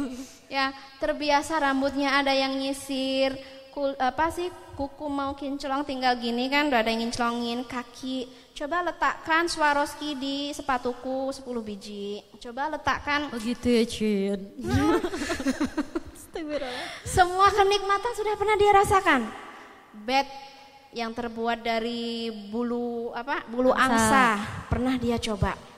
ya terbiasa rambutnya ada yang nyisir kul, apa sih kuku mau kinclong tinggal gini kan udah ada yang ngincelongin kaki. Coba letakkan Swarovski di sepatuku 10 biji. Coba letakkan. Oh gitu ya Cin. Semua kenikmatan sudah pernah dia rasakan? Bed yang terbuat dari bulu apa bulu angsa, angsa. Pernah dia coba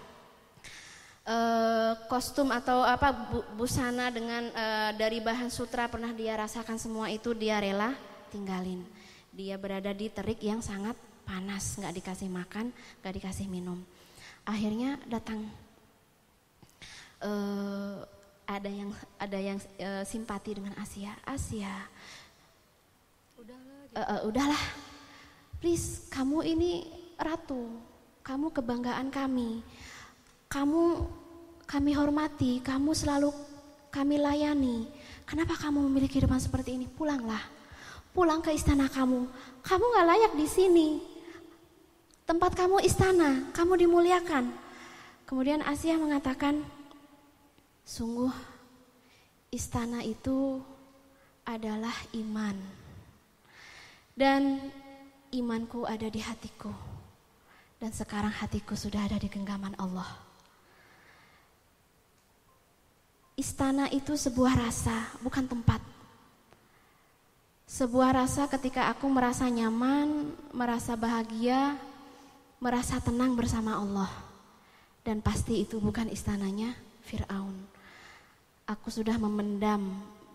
uh, kostum atau apa bu, busana dengan uh, dari bahan sutra pernah dia rasakan semua itu dia rela tinggalin. Dia berada di terik yang sangat panas, nggak dikasih makan, nggak dikasih minum. Akhirnya datang uh, ada yang ada yang uh, simpati dengan Asia. Asia, udahlah, uh, uh, udahlah, please kamu ini ratu, kamu kebanggaan kami kamu kami hormati, kamu selalu kami layani. Kenapa kamu memiliki kehidupan seperti ini? Pulanglah, pulang ke istana kamu. Kamu gak layak di sini. Tempat kamu istana, kamu dimuliakan. Kemudian Asia mengatakan, sungguh istana itu adalah iman. Dan imanku ada di hatiku. Dan sekarang hatiku sudah ada di genggaman Allah. Istana itu sebuah rasa, bukan tempat. Sebuah rasa ketika aku merasa nyaman, merasa bahagia, merasa tenang bersama Allah. Dan pasti itu bukan istananya Fir'aun. Aku sudah memendam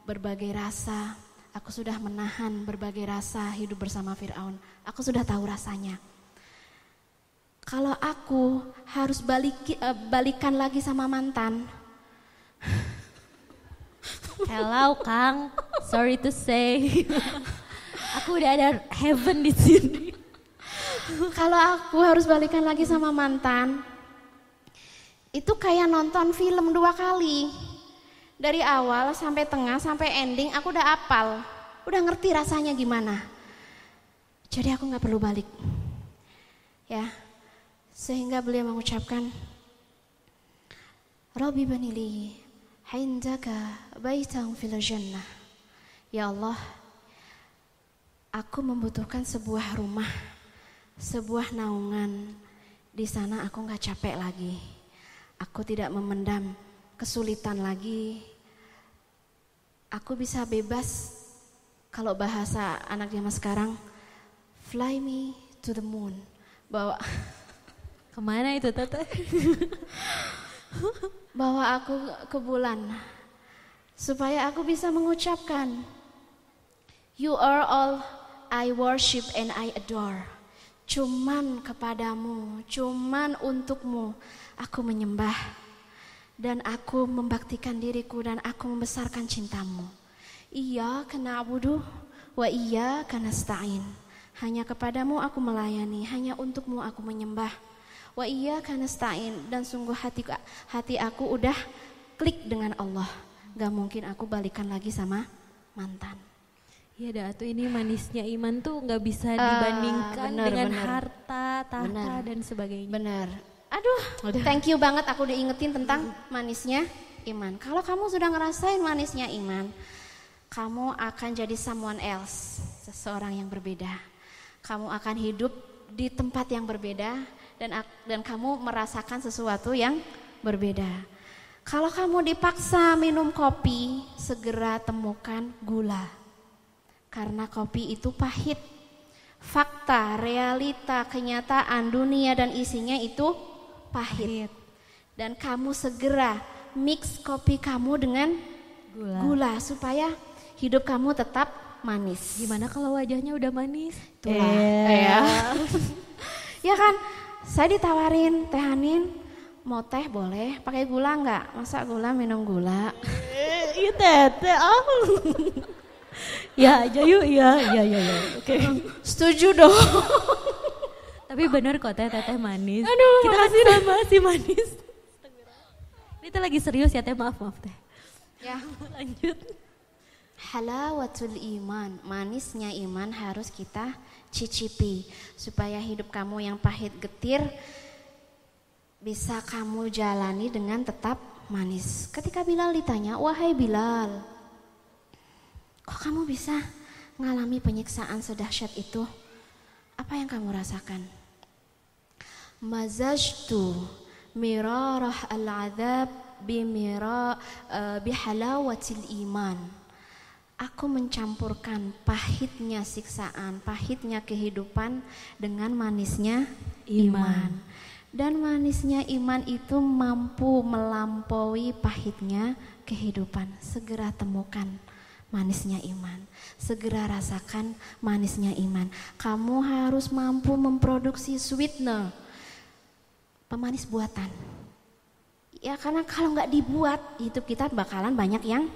berbagai rasa, aku sudah menahan berbagai rasa hidup bersama Fir'aun. Aku sudah tahu rasanya. Kalau aku harus balik, eh, balikan lagi sama mantan, Hello Kang, sorry to say. aku udah ada heaven di sini. Kalau aku harus balikan lagi sama mantan, itu kayak nonton film dua kali. Dari awal sampai tengah sampai ending aku udah apal, udah ngerti rasanya gimana. Jadi aku nggak perlu balik. Ya, sehingga beliau mengucapkan, Robi banili Hindaka baitang fil jannah. Ya Allah, aku membutuhkan sebuah rumah, sebuah naungan. Di sana aku nggak capek lagi. Aku tidak memendam kesulitan lagi. Aku bisa bebas kalau bahasa anak zaman sekarang, fly me to the moon. Bawa ke mana itu tete? bawa aku ke bulan supaya aku bisa mengucapkan You are all I worship and I adore. Cuman kepadamu, cuman untukmu aku menyembah dan aku membaktikan diriku dan aku membesarkan cintamu. Iya kena abudu wa iya karena stain. Hanya kepadamu aku melayani, hanya untukmu aku menyembah. Wa iya karena stain dan sungguh hati hati aku udah klik dengan Allah. Gak mungkin aku balikan lagi sama mantan. Iya dah tuh ini manisnya iman tuh nggak bisa ah, dibandingkan uh, bener, dengan bener. harta, tahta bener. dan sebagainya. Bener. Aduh, Udah. thank you banget aku diingetin tentang manisnya iman. Kalau kamu sudah ngerasain manisnya iman, kamu akan jadi someone else, seseorang yang berbeda. Kamu akan hidup di tempat yang berbeda dan dan kamu merasakan sesuatu yang berbeda. Kalau kamu dipaksa minum kopi, segera temukan gula. Karena kopi itu pahit. Fakta, realita, kenyataan dunia dan isinya itu pahit. Dan kamu segera mix kopi kamu dengan gula, gula supaya hidup kamu tetap manis. Gimana kalau wajahnya udah manis? Itulah. Eh. Ya. ya kan, saya ditawarin teh Hanin, mau teh boleh, pakai gula nggak? Masa gula minum gula? Iya teh, teh oh. ya aja yuk, ya, ya, ya, ya. Oke. Okay. Setuju dong. Tapi benar kok teh teh manis. Aduh, kita kasih sama si manis. Ini teh lagi serius ya teh, maaf maaf teh. Ya, lanjut. Halawatul iman, manisnya iman harus kita cicipi supaya hidup kamu yang pahit getir bisa kamu jalani dengan tetap manis. Ketika Bilal ditanya, "Wahai Bilal, kok kamu bisa mengalami penyiksaan sedahsyat itu? Apa yang kamu rasakan?" Mazajtu mirarah al-adab bimira uh, bihalawatil iman aku mencampurkan pahitnya siksaan, pahitnya kehidupan dengan manisnya iman. Dan manisnya iman itu mampu melampaui pahitnya kehidupan. Segera temukan manisnya iman. Segera rasakan manisnya iman. Kamu harus mampu memproduksi sweetener, pemanis buatan. Ya karena kalau nggak dibuat, hidup kita bakalan banyak yang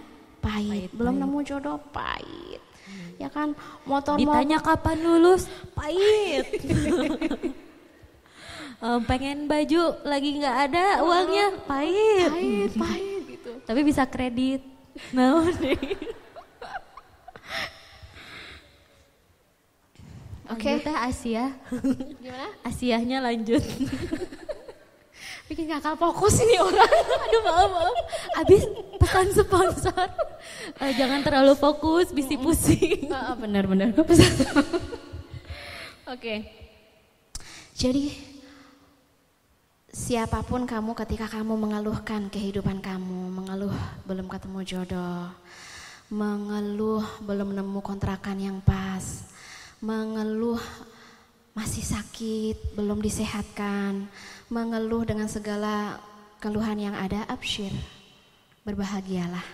pahit, pahit belum pahit. nemu jodoh pahit. Hmm. Ya kan motor Ditanya kapan lulus pahit. um, pengen baju lagi nggak ada oh, uangnya pahit. Pahit, pahit gitu. Tapi bisa kredit. Nah, Oke. Okay. Asia. Gimana? Asiahnya lanjut bikin kakak fokus ini orang. Aduh maaf maaf. Abis pesan sponsor. Uh, jangan terlalu fokus, bisi pusing. Uh, uh, benar benar. Oke. Okay. Jadi siapa pun kamu ketika kamu mengeluhkan kehidupan kamu, mengeluh belum ketemu jodoh, mengeluh belum nemu kontrakan yang pas, mengeluh masih sakit, belum disehatkan, mengeluh dengan segala keluhan yang ada, absyir Berbahagialah.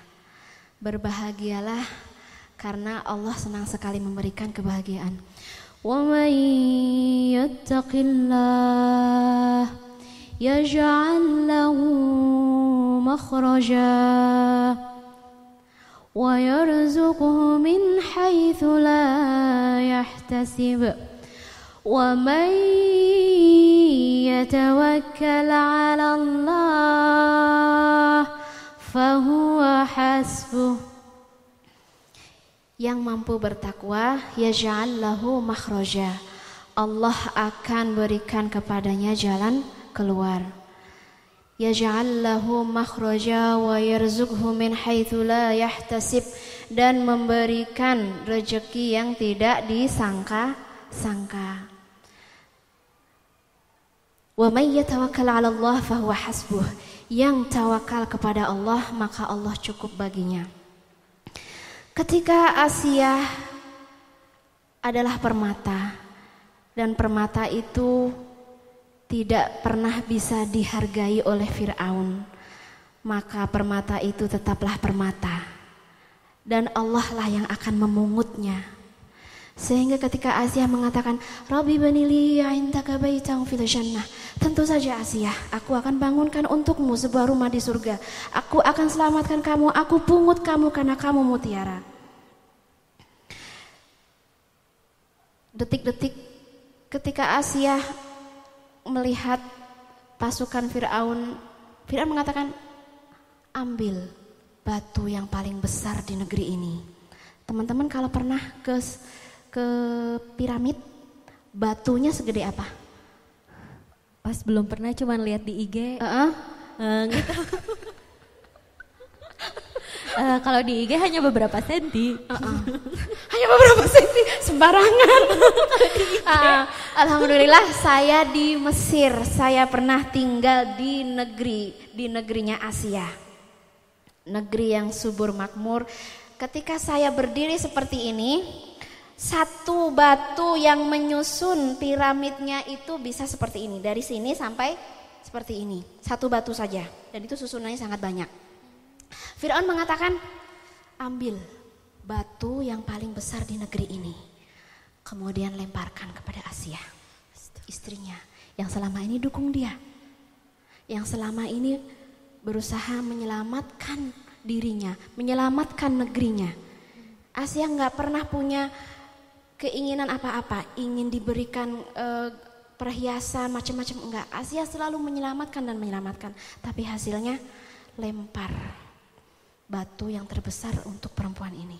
Berbahagialah karena Allah senang sekali memberikan kebahagiaan. وَمَن يَتَّقِ اللَّهَ يَجْعَل لَّهُ مَخْرَجًا وَيَرْزُقْهُ مِنْ حَيْثُ لَا يَحْتَسِبُ وَمَن يتوكل على الله fahuwa hasbuh yang mampu bertakwa yaj'al lahu makhraja. Allah akan berikan kepadanya jalan keluar. Yaj'al lahu makhraja wa yarzuqhu min haitsu la yahtasib. Dan memberikan rejeki yang tidak disangka-sangka. Wa may yatawakkal 'ala Allah fahuwa hasbuh. Yang tawakal kepada Allah maka Allah cukup baginya. Ketika Asia adalah permata dan permata itu tidak pernah bisa dihargai oleh Firaun, maka permata itu tetaplah permata dan Allah lah yang akan memungutnya sehingga ketika Asia mengatakan, Rabbi banili indaka baitang fil jannah. Tentu saja Asia, aku akan bangunkan untukmu sebuah rumah di surga. Aku akan selamatkan kamu, aku pungut kamu karena kamu mutiara. Detik-detik ketika Asia melihat pasukan Firaun, Firaun mengatakan, ambil batu yang paling besar di negeri ini. Teman-teman kalau pernah ke ke piramid, batunya segede apa? Pas belum pernah cuman lihat di IG. Uh -uh. Uh, gitu. Uh, kalau di IG hanya beberapa senti. Uh -uh. hanya beberapa senti, sembarangan. uh, Alhamdulillah saya di Mesir. Saya pernah tinggal di negeri di negerinya Asia. Negeri yang subur makmur. Ketika saya berdiri seperti ini, satu batu yang menyusun piramidnya itu bisa seperti ini. Dari sini sampai seperti ini. Satu batu saja. Dan itu susunannya sangat banyak. Fir'aun mengatakan, ambil batu yang paling besar di negeri ini. Kemudian lemparkan kepada Asia. Istrinya. Yang selama ini dukung dia. Yang selama ini berusaha menyelamatkan dirinya. Menyelamatkan negerinya. Asia nggak pernah punya keinginan apa-apa, ingin diberikan uh, perhiasan macam-macam enggak. Asia selalu menyelamatkan dan menyelamatkan, tapi hasilnya lempar batu yang terbesar untuk perempuan ini.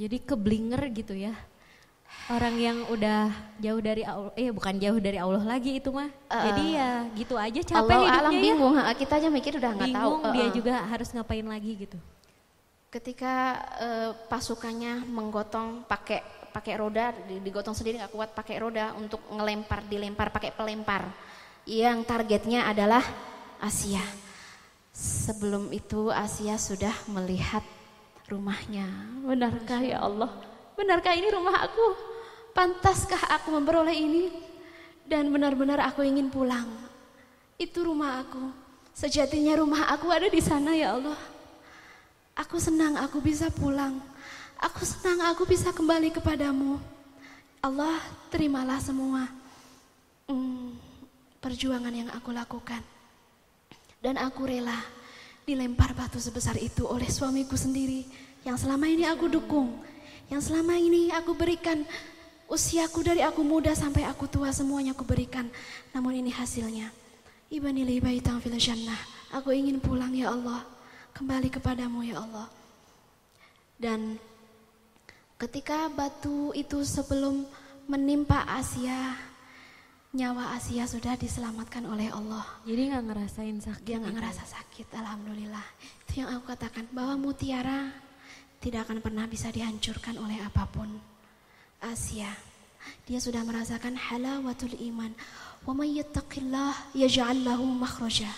Jadi keblinger gitu ya. Orang yang udah jauh dari Allah, eh bukan jauh dari Allah lagi itu mah. Uh, Jadi ya gitu aja capek Allah hidupnya alam ya. bingung, kita aja mikir udah nggak tahu. Uh, dia juga harus ngapain lagi gitu. Ketika uh, pasukannya menggotong pakai pakai roda digotong sendiri nggak kuat pakai roda untuk ngelempar dilempar pakai pelempar. Yang targetnya adalah Asia. Sebelum itu Asia sudah melihat rumahnya. Benarkah ya Allah? Benarkah ini rumah aku? Pantaskah aku memperoleh ini? Dan benar-benar aku ingin pulang. Itu rumah aku. Sejatinya rumah aku ada di sana ya Allah. Aku senang aku bisa pulang Aku senang aku bisa kembali kepadamu. Allah terimalah semua hmm, perjuangan yang aku lakukan. Dan aku rela dilempar batu sebesar itu oleh suamiku sendiri yang selama ini aku dukung. Yang selama ini aku berikan usiaku dari aku muda sampai aku tua semuanya aku berikan. Namun ini hasilnya. Ibani baitang fil jannah. Aku ingin pulang ya Allah. Kembali kepadamu ya Allah. Dan Ketika batu itu sebelum menimpa Asia, nyawa Asia sudah diselamatkan oleh Allah. Jadi nggak ngerasain sakit. Dia nggak gitu? ngerasa sakit, alhamdulillah. Itu yang aku katakan bahwa mutiara tidak akan pernah bisa dihancurkan oleh apa pun. Asia, dia sudah merasakan halawatul iman. Wa may yattaqillah yaj'al lahu makhraja.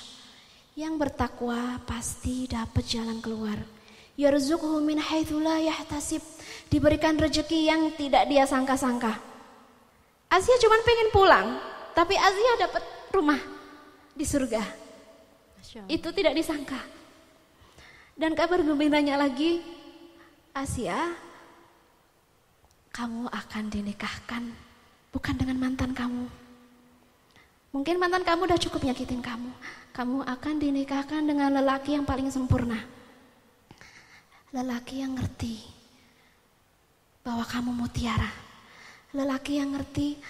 Yang bertakwa pasti dapat jalan keluar. Yarzuqhu min haitsu la yahtasib diberikan rezeki yang tidak dia sangka-sangka. Asia cuma pengen pulang, tapi Asia dapat rumah di surga. Itu tidak disangka. Dan kabar gembiranya lagi, Asia, kamu akan dinikahkan bukan dengan mantan kamu. Mungkin mantan kamu udah cukup nyakitin kamu. Kamu akan dinikahkan dengan lelaki yang paling sempurna. Lelaki yang ngerti bahwa kamu mutiara. Lelaki yang ngerti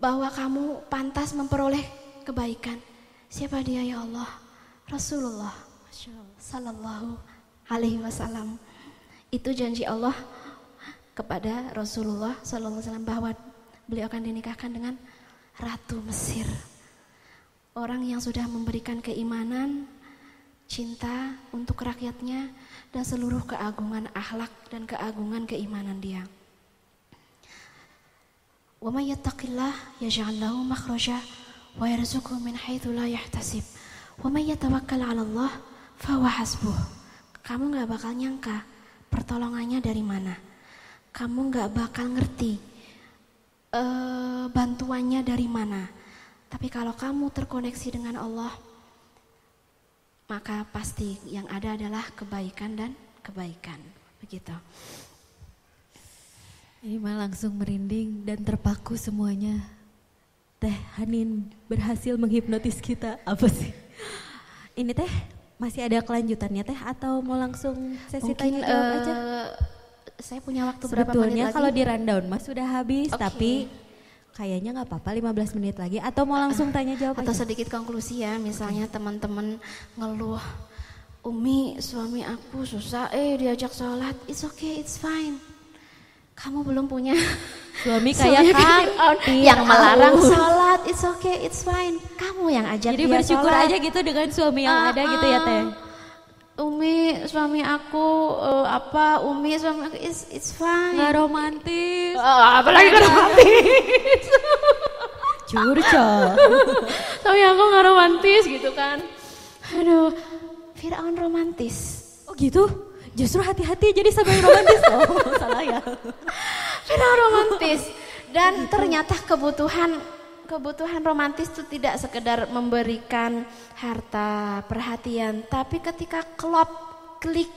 bahwa kamu pantas memperoleh kebaikan. Siapa dia ya Allah? Rasulullah Sallallahu Alaihi Wasallam. Itu janji Allah kepada Rasulullah Sallallahu Alaihi Wasallam bahwa beliau akan dinikahkan dengan Ratu Mesir. Orang yang sudah memberikan keimanan, cinta untuk rakyatnya, dan seluruh keagungan akhlak dan keagungan keimanan dia. Wa may yattaqillah yaj'al lahu makhraja wa yarzuqhu min haitsu la yahtasib. Wa may yatawakkal 'ala Allah fahuwa hasbuh. Kamu nggak bakal nyangka pertolongannya dari mana. Kamu nggak bakal ngerti uh, bantuannya dari mana. Tapi kalau kamu terkoneksi dengan Allah, maka pasti yang ada adalah kebaikan dan kebaikan. Begitu. Ini mah langsung merinding dan terpaku semuanya. Teh Hanin berhasil menghipnotis kita. Apa sih? Ini teh masih ada kelanjutannya teh atau mau langsung sesi Mungkin, tanya jawab uh, aja? Saya punya waktu berapa menit lagi? kalau di rundown mas sudah habis, okay. tapi kayaknya nggak apa-apa 15 menit lagi. Atau mau langsung tanya jawab atau aja? sedikit konklusi ya misalnya teman-teman ngeluh Umi suami aku susah eh diajak sholat it's okay it's fine. Kamu belum punya suami kayak kan yang melarang sholat it's okay it's fine. Kamu yang ajak jadi dia bersyukur sholat. aja gitu dengan suami yang uh, ada gitu ya teh Umi suami aku uh, apa Umi suami aku it's, it's fine. Nggak romantis. Uh, apalagi nggak romantis. Curcol. suami aku nggak romantis gitu kan. Aduh, Firaun romantis. Oh gitu? Justru hati-hati jadi sampai romantis. Oh salah ya. Firaun romantis. Dan ternyata kebutuhan kebutuhan romantis itu tidak sekedar memberikan harta, perhatian, tapi ketika klop, klik,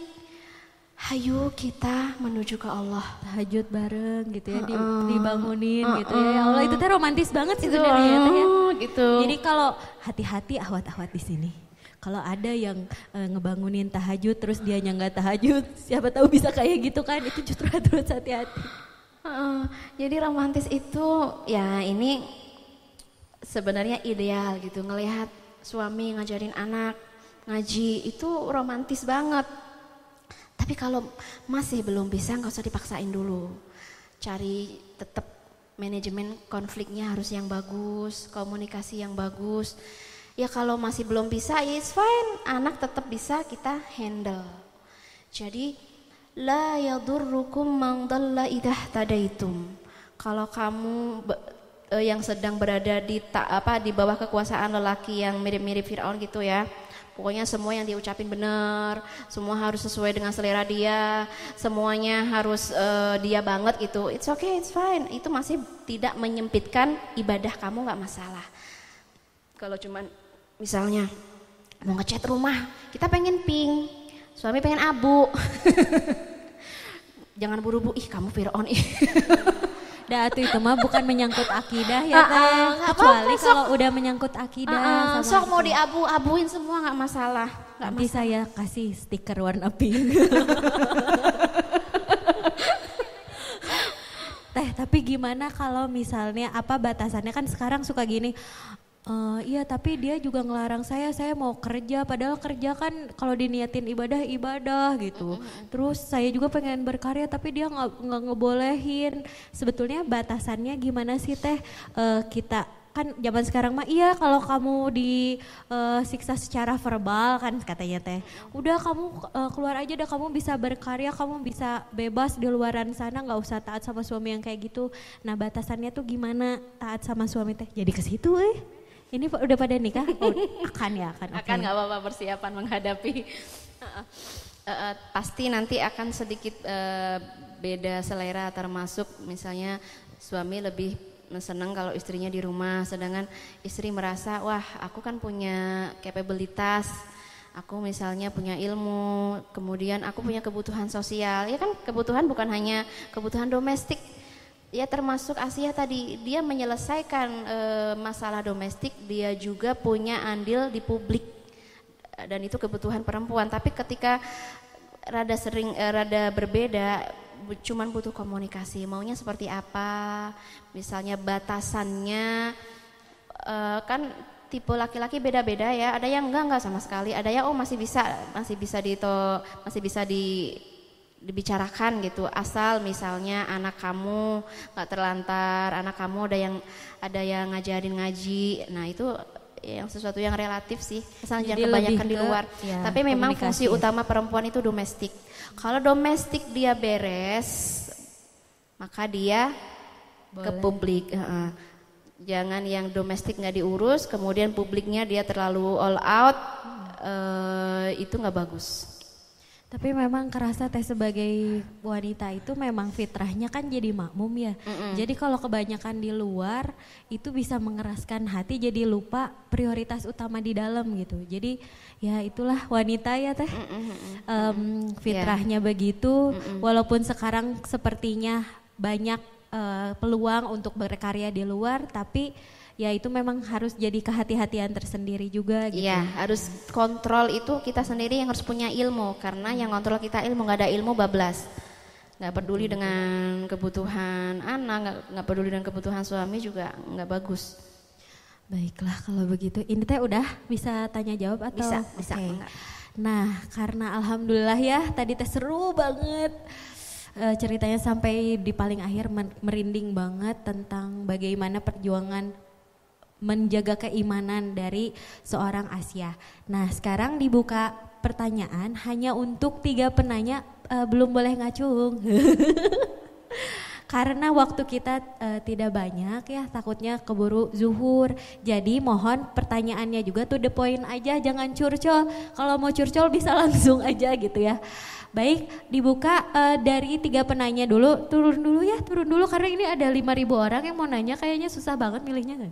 hayu kita menuju ke Allah. Tahajud bareng gitu ya, uh, dibangunin uh, gitu ya. ya. Allah itu teh romantis banget sih sebenarnya ya, ya. gitu. Jadi kalau hati-hati ahwat-ahwat di sini. Kalau ada yang e, ngebangunin tahajud terus dia nggak tahajud, siapa tahu bisa kayak gitu kan? Itu justru harus hati-hati. Uh, jadi romantis itu ya ini sebenarnya ideal gitu ngelihat suami ngajarin anak ngaji itu romantis banget. Tapi kalau masih belum bisa nggak usah dipaksain dulu. Cari tetap manajemen konfliknya harus yang bagus, komunikasi yang bagus. Ya kalau masih belum bisa, it's fine. Anak tetap bisa kita handle. Jadi la yadurrukum man dalla idah tadaitum. Kalau kamu uh, yang sedang berada di ta, apa di bawah kekuasaan lelaki yang mirip-mirip Firaun gitu ya. Pokoknya semua yang diucapin benar, semua harus sesuai dengan selera dia, semuanya harus uh, dia banget gitu. It's okay, it's fine. Itu masih tidak menyempitkan ibadah kamu nggak masalah. Kalau cuman misalnya mau ngecat rumah, kita pengen pink, suami pengen abu. Jangan buru-buru, ih kamu Fir'aun ih. Dah itu mah bukan menyangkut akidah ya teh. Uh, uh, Kecuali kalau udah menyangkut akidah. Uh, uh, sok mau diabu-abuin semua nggak masalah. Gak Nanti masalah. saya kasih stiker warna pink. teh tapi gimana kalau misalnya apa batasannya kan sekarang suka gini Uh, iya tapi dia juga ngelarang saya, saya mau kerja. Padahal kerja kan kalau diniatin ibadah ibadah gitu. Terus saya juga pengen berkarya tapi dia nggak nggak ngebolehin. Sebetulnya batasannya gimana sih teh? Uh, kita kan zaman sekarang mah iya kalau kamu disiksa uh, secara verbal kan katanya teh. Udah kamu uh, keluar aja dah kamu bisa berkarya kamu bisa bebas di luaran sana nggak usah taat sama suami yang kayak gitu. Nah batasannya tuh gimana taat sama suami teh? Jadi ke situ eh ini udah pada nikah? Oh, akan ya, akan. Akan nggak apa-apa persiapan menghadapi. Uh, uh, pasti nanti akan sedikit uh, beda selera termasuk misalnya suami lebih senang kalau istrinya di rumah, sedangkan istri merasa wah aku kan punya kapabilitas, aku misalnya punya ilmu, kemudian aku punya kebutuhan sosial, ya kan kebutuhan bukan hanya kebutuhan domestik, ya termasuk Asia tadi dia menyelesaikan e, masalah domestik dia juga punya andil di publik. Dan itu kebutuhan perempuan. Tapi ketika rada sering e, rada berbeda cuman butuh komunikasi. Maunya seperti apa? Misalnya batasannya e, kan tipe laki-laki beda-beda ya. Ada yang enggak enggak sama sekali. Ada yang oh masih bisa masih bisa di masih bisa di dibicarakan gitu. Asal misalnya anak kamu nggak terlantar anak kamu ada yang ada yang ngajarin ngaji. Nah itu yang sesuatu yang relatif sih. Asal jangan kebanyakan ke, di luar. ya, tapi memang fungsi utama perempuan itu domestik. Kalau domestik dia beres maka dia Boleh. ke publik uh, jangan yang domestik nggak diurus kemudian publiknya dia terlalu all out uh, itu nggak bagus tapi memang kerasa teh sebagai wanita itu memang fitrahnya kan jadi makmum ya. Mm -mm. Jadi kalau kebanyakan di luar itu bisa mengeraskan hati jadi lupa prioritas utama di dalam gitu. Jadi ya itulah wanita ya teh. Mm -mm. um, fitrahnya yeah. begitu. Mm -mm. Walaupun sekarang sepertinya banyak uh, peluang untuk berkarya di luar tapi ya itu memang harus jadi kehati-hatian tersendiri juga gitu. Iya, harus kontrol itu kita sendiri yang harus punya ilmu karena yang kontrol kita ilmu nggak ada ilmu bablas. Nggak peduli dengan kebutuhan anak, nggak, nggak peduli dengan kebutuhan suami juga nggak bagus. Baiklah kalau begitu, ini teh udah bisa tanya jawab atau bisa, bisa okay. Nah, karena alhamdulillah ya tadi teh seru banget uh, ceritanya sampai di paling akhir merinding banget tentang bagaimana perjuangan menjaga keimanan dari seorang Asia. Nah, sekarang dibuka pertanyaan hanya untuk tiga penanya uh, belum boleh ngacung. Karena waktu kita uh, tidak banyak ya takutnya keburu zuhur. Jadi mohon pertanyaannya juga tuh the point aja jangan curcol. Kalau mau curcol bisa langsung aja gitu ya. Baik, dibuka uh, dari tiga penanya dulu. Turun dulu ya, turun dulu karena ini ada 5000 orang yang mau nanya kayaknya susah banget milihnya.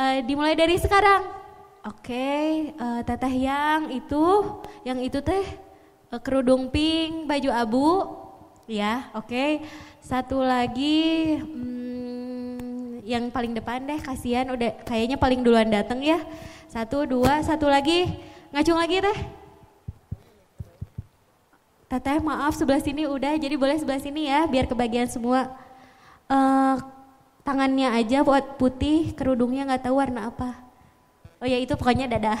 Uh, dimulai dari sekarang. Oke, okay, uh, teteh yang itu, yang itu teh uh, kerudung pink, baju abu, ya, oke. Okay. Satu lagi hmm, yang paling depan deh, kasihan udah kayaknya paling duluan dateng ya. Satu, dua, satu lagi. Ngacung lagi teh. Teteh maaf sebelah sini udah, jadi boleh sebelah sini ya biar kebagian semua. Uh, tangannya aja buat putih, kerudungnya nggak tahu warna apa. Oh ya itu pokoknya dada.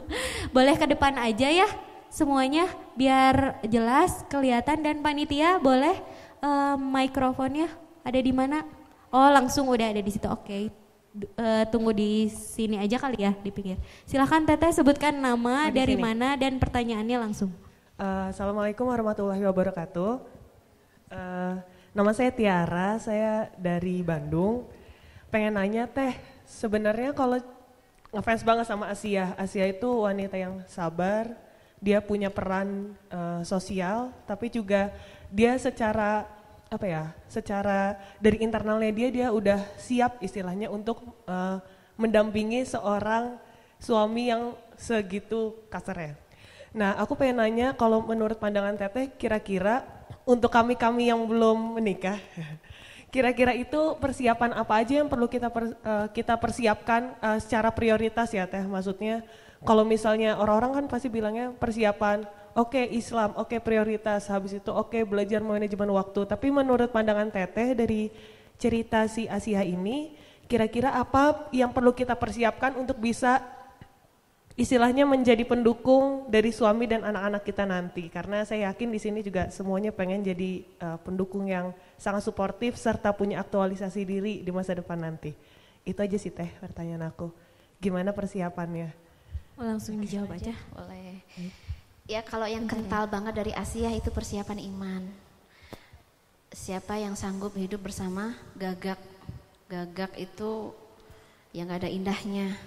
boleh ke depan aja ya semuanya biar jelas kelihatan dan panitia boleh uh, mikrofonnya ada di mana? Oh langsung udah ada di situ. Oke. Okay. Uh, tunggu di sini aja kali ya di pinggir. Silahkan Teteh sebutkan nama nah, dari sini. mana dan pertanyaannya langsung. Uh, Assalamualaikum warahmatullahi wabarakatuh. Uh, nama saya Tiara, saya dari Bandung. Pengen nanya Teh, sebenarnya kalau ngefans banget sama Asia, Asia itu wanita yang sabar, dia punya peran uh, sosial, tapi juga dia secara apa ya, secara dari internalnya dia dia udah siap istilahnya untuk uh, mendampingi seorang suami yang segitu kasarnya. Nah, aku pengen nanya kalau menurut pandangan Teteh kira-kira untuk kami-kami yang belum menikah, kira-kira itu persiapan apa aja yang perlu kita per, uh, kita persiapkan uh, secara prioritas ya Teh? Maksudnya kalau misalnya orang-orang kan pasti bilangnya persiapan oke okay, Islam, oke okay, prioritas, habis itu oke okay, belajar manajemen waktu. Tapi menurut pandangan Teteh dari cerita si Asia ini, kira-kira apa yang perlu kita persiapkan untuk bisa istilahnya menjadi pendukung dari suami dan anak-anak kita nanti? Karena saya yakin di sini juga semuanya pengen jadi uh, pendukung yang sangat suportif serta punya aktualisasi diri di masa depan nanti. Itu aja sih Teh pertanyaan aku. Gimana persiapannya? Langsung dijawab aja. Boleh. Ya kalau yang kental banget dari Asia itu persiapan iman. Siapa yang sanggup hidup bersama gagak? Gagak itu yang gak ada indahnya.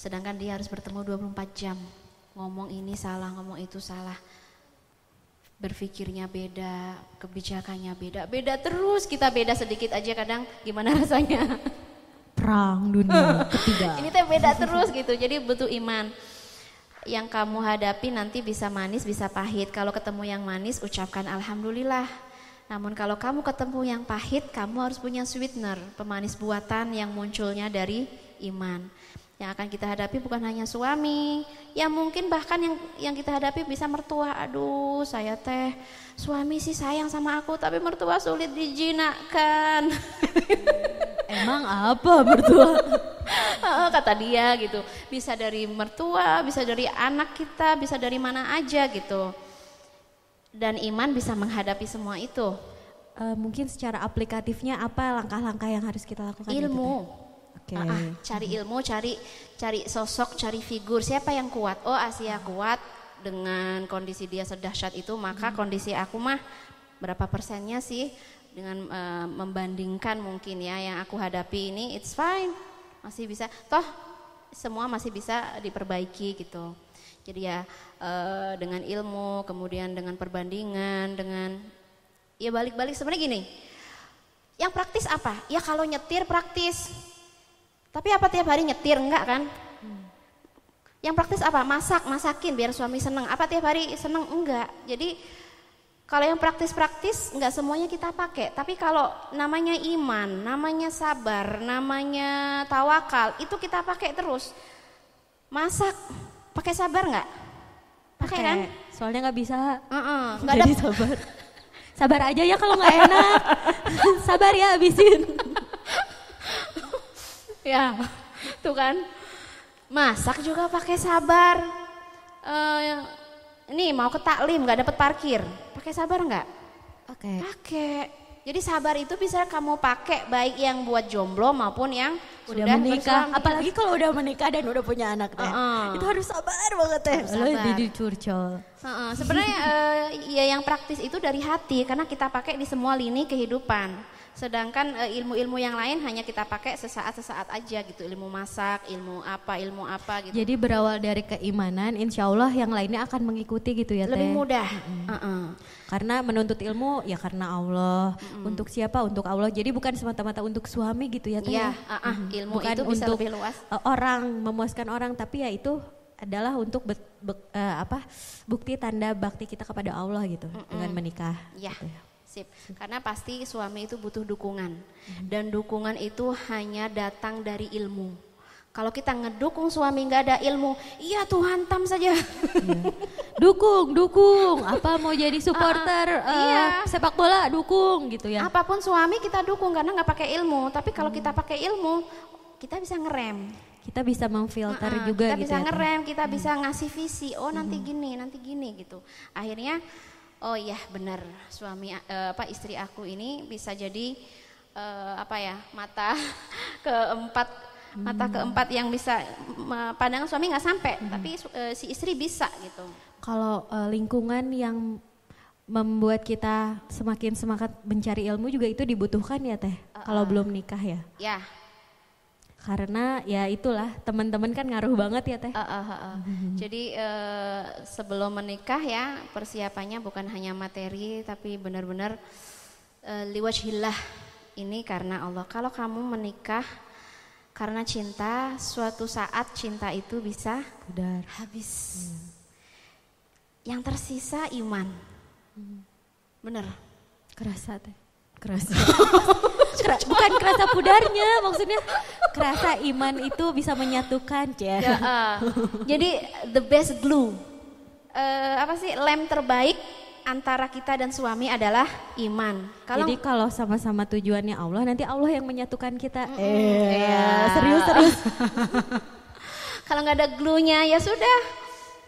Sedangkan dia harus bertemu 24 jam. Ngomong ini salah, ngomong itu salah. Berpikirnya beda, kebijakannya beda. Beda terus, kita beda sedikit aja kadang gimana rasanya. Perang dunia ketiga. ini teh beda terus gitu, jadi butuh iman yang kamu hadapi nanti bisa manis, bisa pahit. Kalau ketemu yang manis, ucapkan alhamdulillah. Namun kalau kamu ketemu yang pahit, kamu harus punya sweetener, pemanis buatan yang munculnya dari iman. Yang akan kita hadapi bukan hanya suami, yang mungkin bahkan yang yang kita hadapi bisa mertua. Aduh, saya teh suami sih sayang sama aku, tapi mertua sulit dijinakkan. Emang apa mertua? Kata dia gitu. Bisa dari mertua, bisa dari anak kita, bisa dari mana aja gitu. Dan iman bisa menghadapi semua itu. Uh, mungkin secara aplikatifnya apa langkah-langkah yang harus kita lakukan? Ilmu. Okay. Uh, uh, cari ilmu, cari cari sosok, cari figur. Siapa yang kuat? Oh Asia kuat dengan kondisi dia sedahsyat itu, maka hmm. kondisi aku mah berapa persennya sih? dengan uh, membandingkan mungkin ya yang aku hadapi ini it's fine masih bisa toh semua masih bisa diperbaiki gitu jadi ya uh, dengan ilmu kemudian dengan perbandingan dengan ya balik-balik sebenarnya gini yang praktis apa ya kalau nyetir praktis tapi apa tiap hari nyetir enggak kan hmm. yang praktis apa masak masakin biar suami seneng apa tiap hari seneng enggak jadi kalau yang praktis-praktis nggak semuanya kita pakai, tapi kalau namanya iman, namanya sabar, namanya tawakal, itu kita pakai terus. Masak, pakai sabar nggak? Pakai kan? Soalnya nggak bisa. Uh -uh, gak ada sabar. sabar aja ya kalau nggak enak. sabar ya habisin. Ya, tuh kan. Masak juga pakai sabar. Uh, ini mau ke taklim nggak dapat parkir, pakai sabar nggak? Pakai. Pakai. Jadi sabar itu bisa kamu pakai baik yang buat jomblo maupun yang udah sudah menikah, bersuami. apalagi kalau udah menikah dan udah punya anak teh. Uh-uh. Itu harus sabar banget teh. Jadi curcol. Heeh, sebenarnya eh, ya yang praktis itu dari hati karena kita pakai di semua lini kehidupan. Sedangkan eh, ilmu-ilmu yang lain hanya kita pakai sesaat-sesaat aja gitu, ilmu masak, ilmu apa, ilmu apa gitu. Jadi berawal dari keimanan, insya Allah yang lainnya akan mengikuti gitu ya teh. Lebih mudah. Heeh. Karena menuntut ilmu ya karena Allah. Untuk siapa? Untuk Allah. Jadi bukan semata-mata untuk suami gitu ya teh. Iya, ya? ah, ah, ilmu bukan itu bisa untuk lebih luas. uh, orang memuaskan orang, tapi ya itu adalah untuk bet- bek- uh, apa bukti tanda bakti kita kepada Allah gitu dengan menikah. Ya, gitu sip. Karena pasti suami itu butuh dukungan. Dan dukungan itu hanya datang dari ilmu. Kalau kita ngedukung suami nggak ada ilmu, iya tuh hantam saja. Dukung, dukung. Apa mau jadi supporter uh, iya. sepak bola, dukung gitu ya. Apa pun suami kita dukung karena nggak pakai ilmu. Tapi kalau kita pakai ilmu, kita bisa ngerem. Kita bisa memfilter Heeh, juga kita gitu bisa ya. Ngerem, kita bisa ngasih visi. Oh nanti gini, nanti gini gitu. Akhirnya, oh iya benar suami eh, apa istri aku ini bisa jadi eh, apa ya mata keempat mata keempat yang bisa pandangan suami nggak sampai, tapi su- eh, si istri bisa gitu. Kalau uh, lingkungan yang membuat kita semakin semangat mencari ilmu juga itu dibutuhkan ya teh. Kalau belum nikah ya. Ya, Karena ya itulah teman-teman kan ngaruh banget ya teh. Eh, eh, eh, eh. Jadi eh, sebelum menikah ya persiapannya bukan hanya materi tapi benar-benar eh, liwajhillah ini karena Allah. Kalau kamu menikah karena cinta, suatu saat cinta itu bisa Pudar. habis. Yang tersisa iman. Bener. Kerasa teh. Kerasa. Kera- bukan kerasa pudarnya, maksudnya kerasa iman itu bisa menyatukan, ya. Eh, jadi the best glue. Eh, apa sih lem terbaik antara kita dan suami adalah iman. Kalau Jadi kalau sama-sama tujuannya Allah, nanti Allah yang menyatukan kita. Iya. serius serius. kalau nggak ada glue-nya ya sudah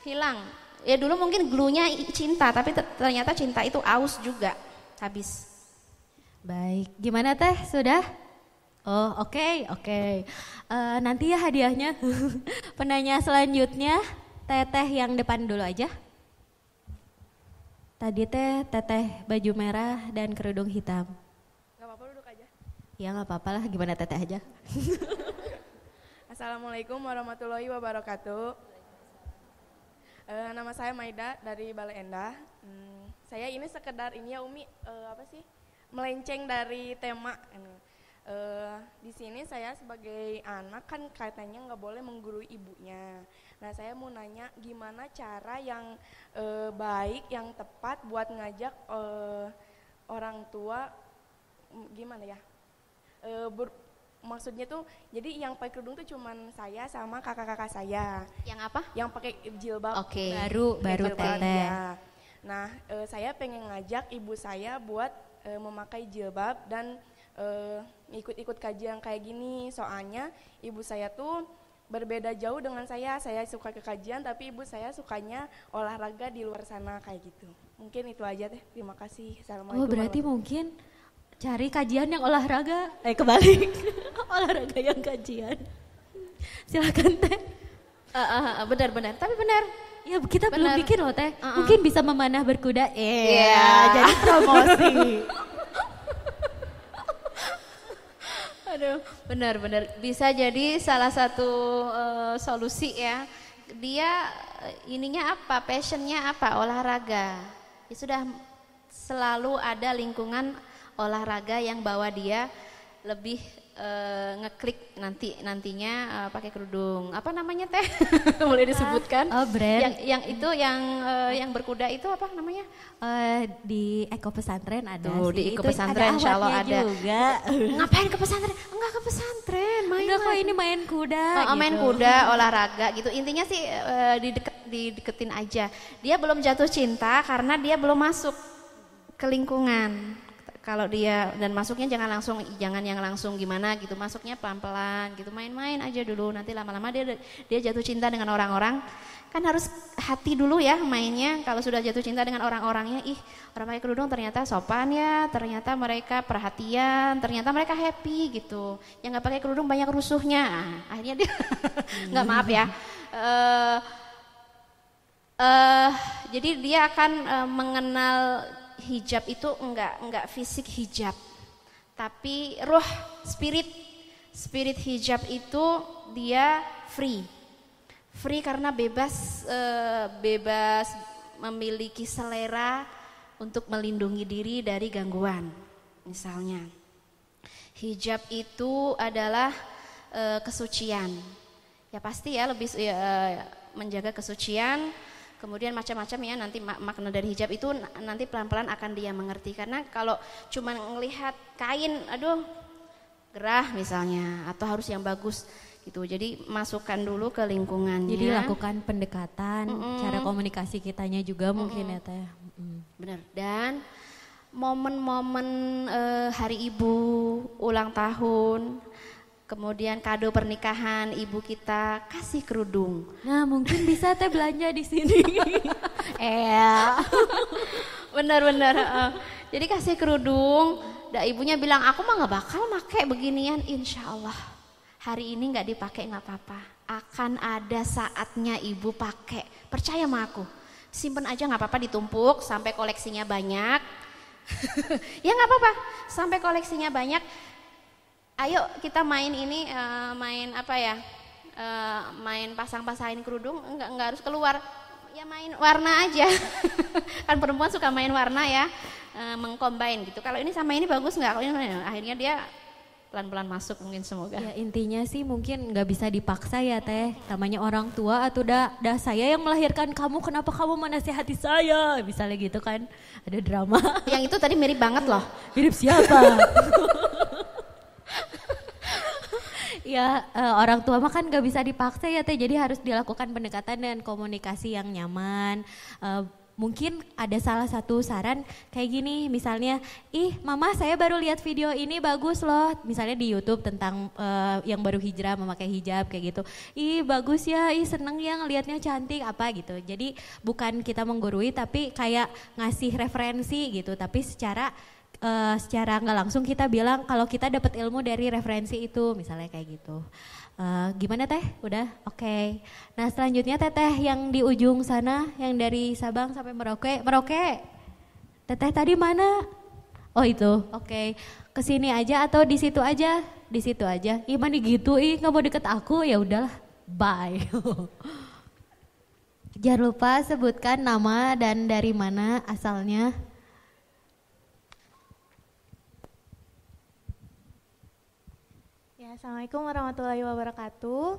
hilang. Ya dulu mungkin glue-nya i- cinta, tapi ter- ternyata cinta itu aus juga. Habis. Baik, gimana teh? Sudah? Oh oke oke. Eh, nanti ya hadiahnya. Penanya selanjutnya, teteh yang depan dulu aja. Tadi teh teteh baju merah dan kerudung hitam. Gak apa-apa duduk aja. Ya nggak apa-apa lah, gimana teteh aja. Assalamualaikum warahmatullahi wabarakatuh. Eh, nama saya Maida dari Balai Endah. Hmm, saya ini sekedar ini ya Umi eh, apa sih melenceng dari tema. ini. Eh, di sini saya sebagai anak kan katanya nggak boleh menggurui ibunya. Nah saya mau nanya gimana cara yang eh, baik, yang tepat buat ngajak eh, orang tua gimana ya? Eh, ber- maksudnya tuh jadi yang pakai kerudung tuh cuman saya sama kakak-kakak saya Yang apa? yang pakai jilbab Oke. Baru Pakai baru jilbab, teteh. ya. nah eh, saya pengen ngajak ibu saya buat eh, memakai jilbab dan eh, ikut-ikut kajian kayak gini soalnya ibu saya tuh berbeda jauh dengan saya saya suka ke kajian tapi ibu saya sukanya olahraga di luar sana kayak gitu mungkin itu aja deh terima kasih assalamualaikum Oh berarti mungkin cari kajian yang olahraga. Eh kebalik, olahraga yang kajian. Silakan teh. Eh, eh, eh, benar-benar. Tapi benar. Ya kita belum Benar. bikin loh teh. Uh-uh. Mungkin bisa memanah berkuda. Iya, Iya. jadi promosi. Aduh, benar-benar bisa jadi salah satu eh, solusi ya. Dia eh, ininya apa, passionnya apa, olahraga. Ya sudah selalu ada lingkungan olahraga yang bawa dia lebih eh, ngeklik nanti nantinya eh, pakai kerudung. Apa namanya teh? Boleh disebutkan? Oh, brand. Yang yang itu yang eh, yang berkuda itu apa namanya? Eh, di Eko Pesantren ada Tuh, sih. di Eko Pesantren, insya Allah ada. juga. Ngapain ke pesantren? Enggak ke pesantren, main Enggak kok ini main kuda Oh, main gitu. kuda, olahraga gitu. Intinya sih eh, dideket, dideketin aja. Dia belum jatuh cinta karena dia belum masuk ke lingkungan. Kalau dia dan masuknya jangan langsung jangan yang langsung gimana gitu. Masuknya pelan-pelan gitu. Main-main aja dulu. Nanti lama-lama dia dia jatuh cinta dengan orang-orang. Kan harus hati dulu ya mainnya. Kalau sudah jatuh cinta dengan orang-orangnya ih orang pakai kerudung ternyata sopan ya. Ternyata mereka perhatian. Ternyata mereka happy gitu. Yang nggak pakai kerudung banyak rusuhnya. Ah, akhirnya dia nggak maaf ya. Uh, uh, jadi dia akan uh, mengenal hijab itu enggak enggak fisik hijab, tapi roh spirit. Spirit hijab itu dia free, free karena bebas uh, bebas memiliki selera untuk melindungi diri dari gangguan, misalnya. Hijab itu adalah uh, kesucian, ya pasti ya lebih uh, menjaga kesucian Kemudian macam-macam ya nanti makna dari hijab itu nanti pelan-pelan akan dia mengerti karena kalau cuma melihat kain aduh gerah misalnya atau harus yang bagus gitu. Jadi masukkan dulu ke lingkungannya. Jadi lakukan pendekatan, mm -mm. cara komunikasi kitanya juga mm -mm. mungkin ya teh. Mm. Benar. Dan momen-momen uh, hari ibu, ulang tahun, Kemudian kado pernikahan ibu kita kasih kerudung. Nah mungkin bisa teh belanja di sini. eh, bener-bener. Uh. Jadi kasih kerudung. Dan ibunya bilang aku mah nggak bakal make beginian. Insya Allah hari ini nggak dipakai nggak apa-apa. Akan ada saatnya ibu pakai. Percaya sama aku. Simpen aja nggak apa-apa ditumpuk sampai koleksinya banyak. ya nggak apa-apa sampai koleksinya banyak ayo kita main ini uh, main apa ya uh, main pasang-pasangin kerudung enggak enggak harus keluar ya main warna aja kan perempuan suka main warna ya uh, mengcombine gitu kalau ini sama ini bagus nggak kalau ini akhirnya dia pelan-pelan masuk mungkin semoga. Ya intinya sih mungkin nggak bisa dipaksa ya teh. Namanya orang tua atau dah dah saya yang melahirkan kamu kenapa kamu menasehati saya? Misalnya gitu kan. Ada drama. Yang itu tadi mirip banget loh. Mirip siapa? ya uh, orang tua mah kan gak bisa dipaksa ya teh. Jadi harus dilakukan pendekatan dan komunikasi yang nyaman. Uh, mungkin ada salah satu saran kayak gini misalnya ih mama saya baru lihat video ini bagus loh. Misalnya di YouTube tentang uh, yang baru hijrah memakai hijab kayak gitu. Ih bagus ya ih seneng ya ngelihatnya cantik apa gitu. Jadi bukan kita menggurui tapi kayak ngasih referensi gitu. Tapi secara uh, secara nggak langsung kita bilang kalau kita dapat ilmu dari referensi itu misalnya kayak gitu. Uh, gimana teh? Udah? Oke. Okay. Nah selanjutnya teteh yang di ujung sana yang dari Sabang sampai Merauke. Merauke. Teteh tadi mana? Oh itu. Oke. Okay. Ke sini aja atau di situ aja? Di situ aja. Ih mana gitu? Ih nggak mau deket aku? Ya udahlah. Bye. Jangan lupa sebutkan nama dan dari mana asalnya. Assalamualaikum warahmatullahi wabarakatuh.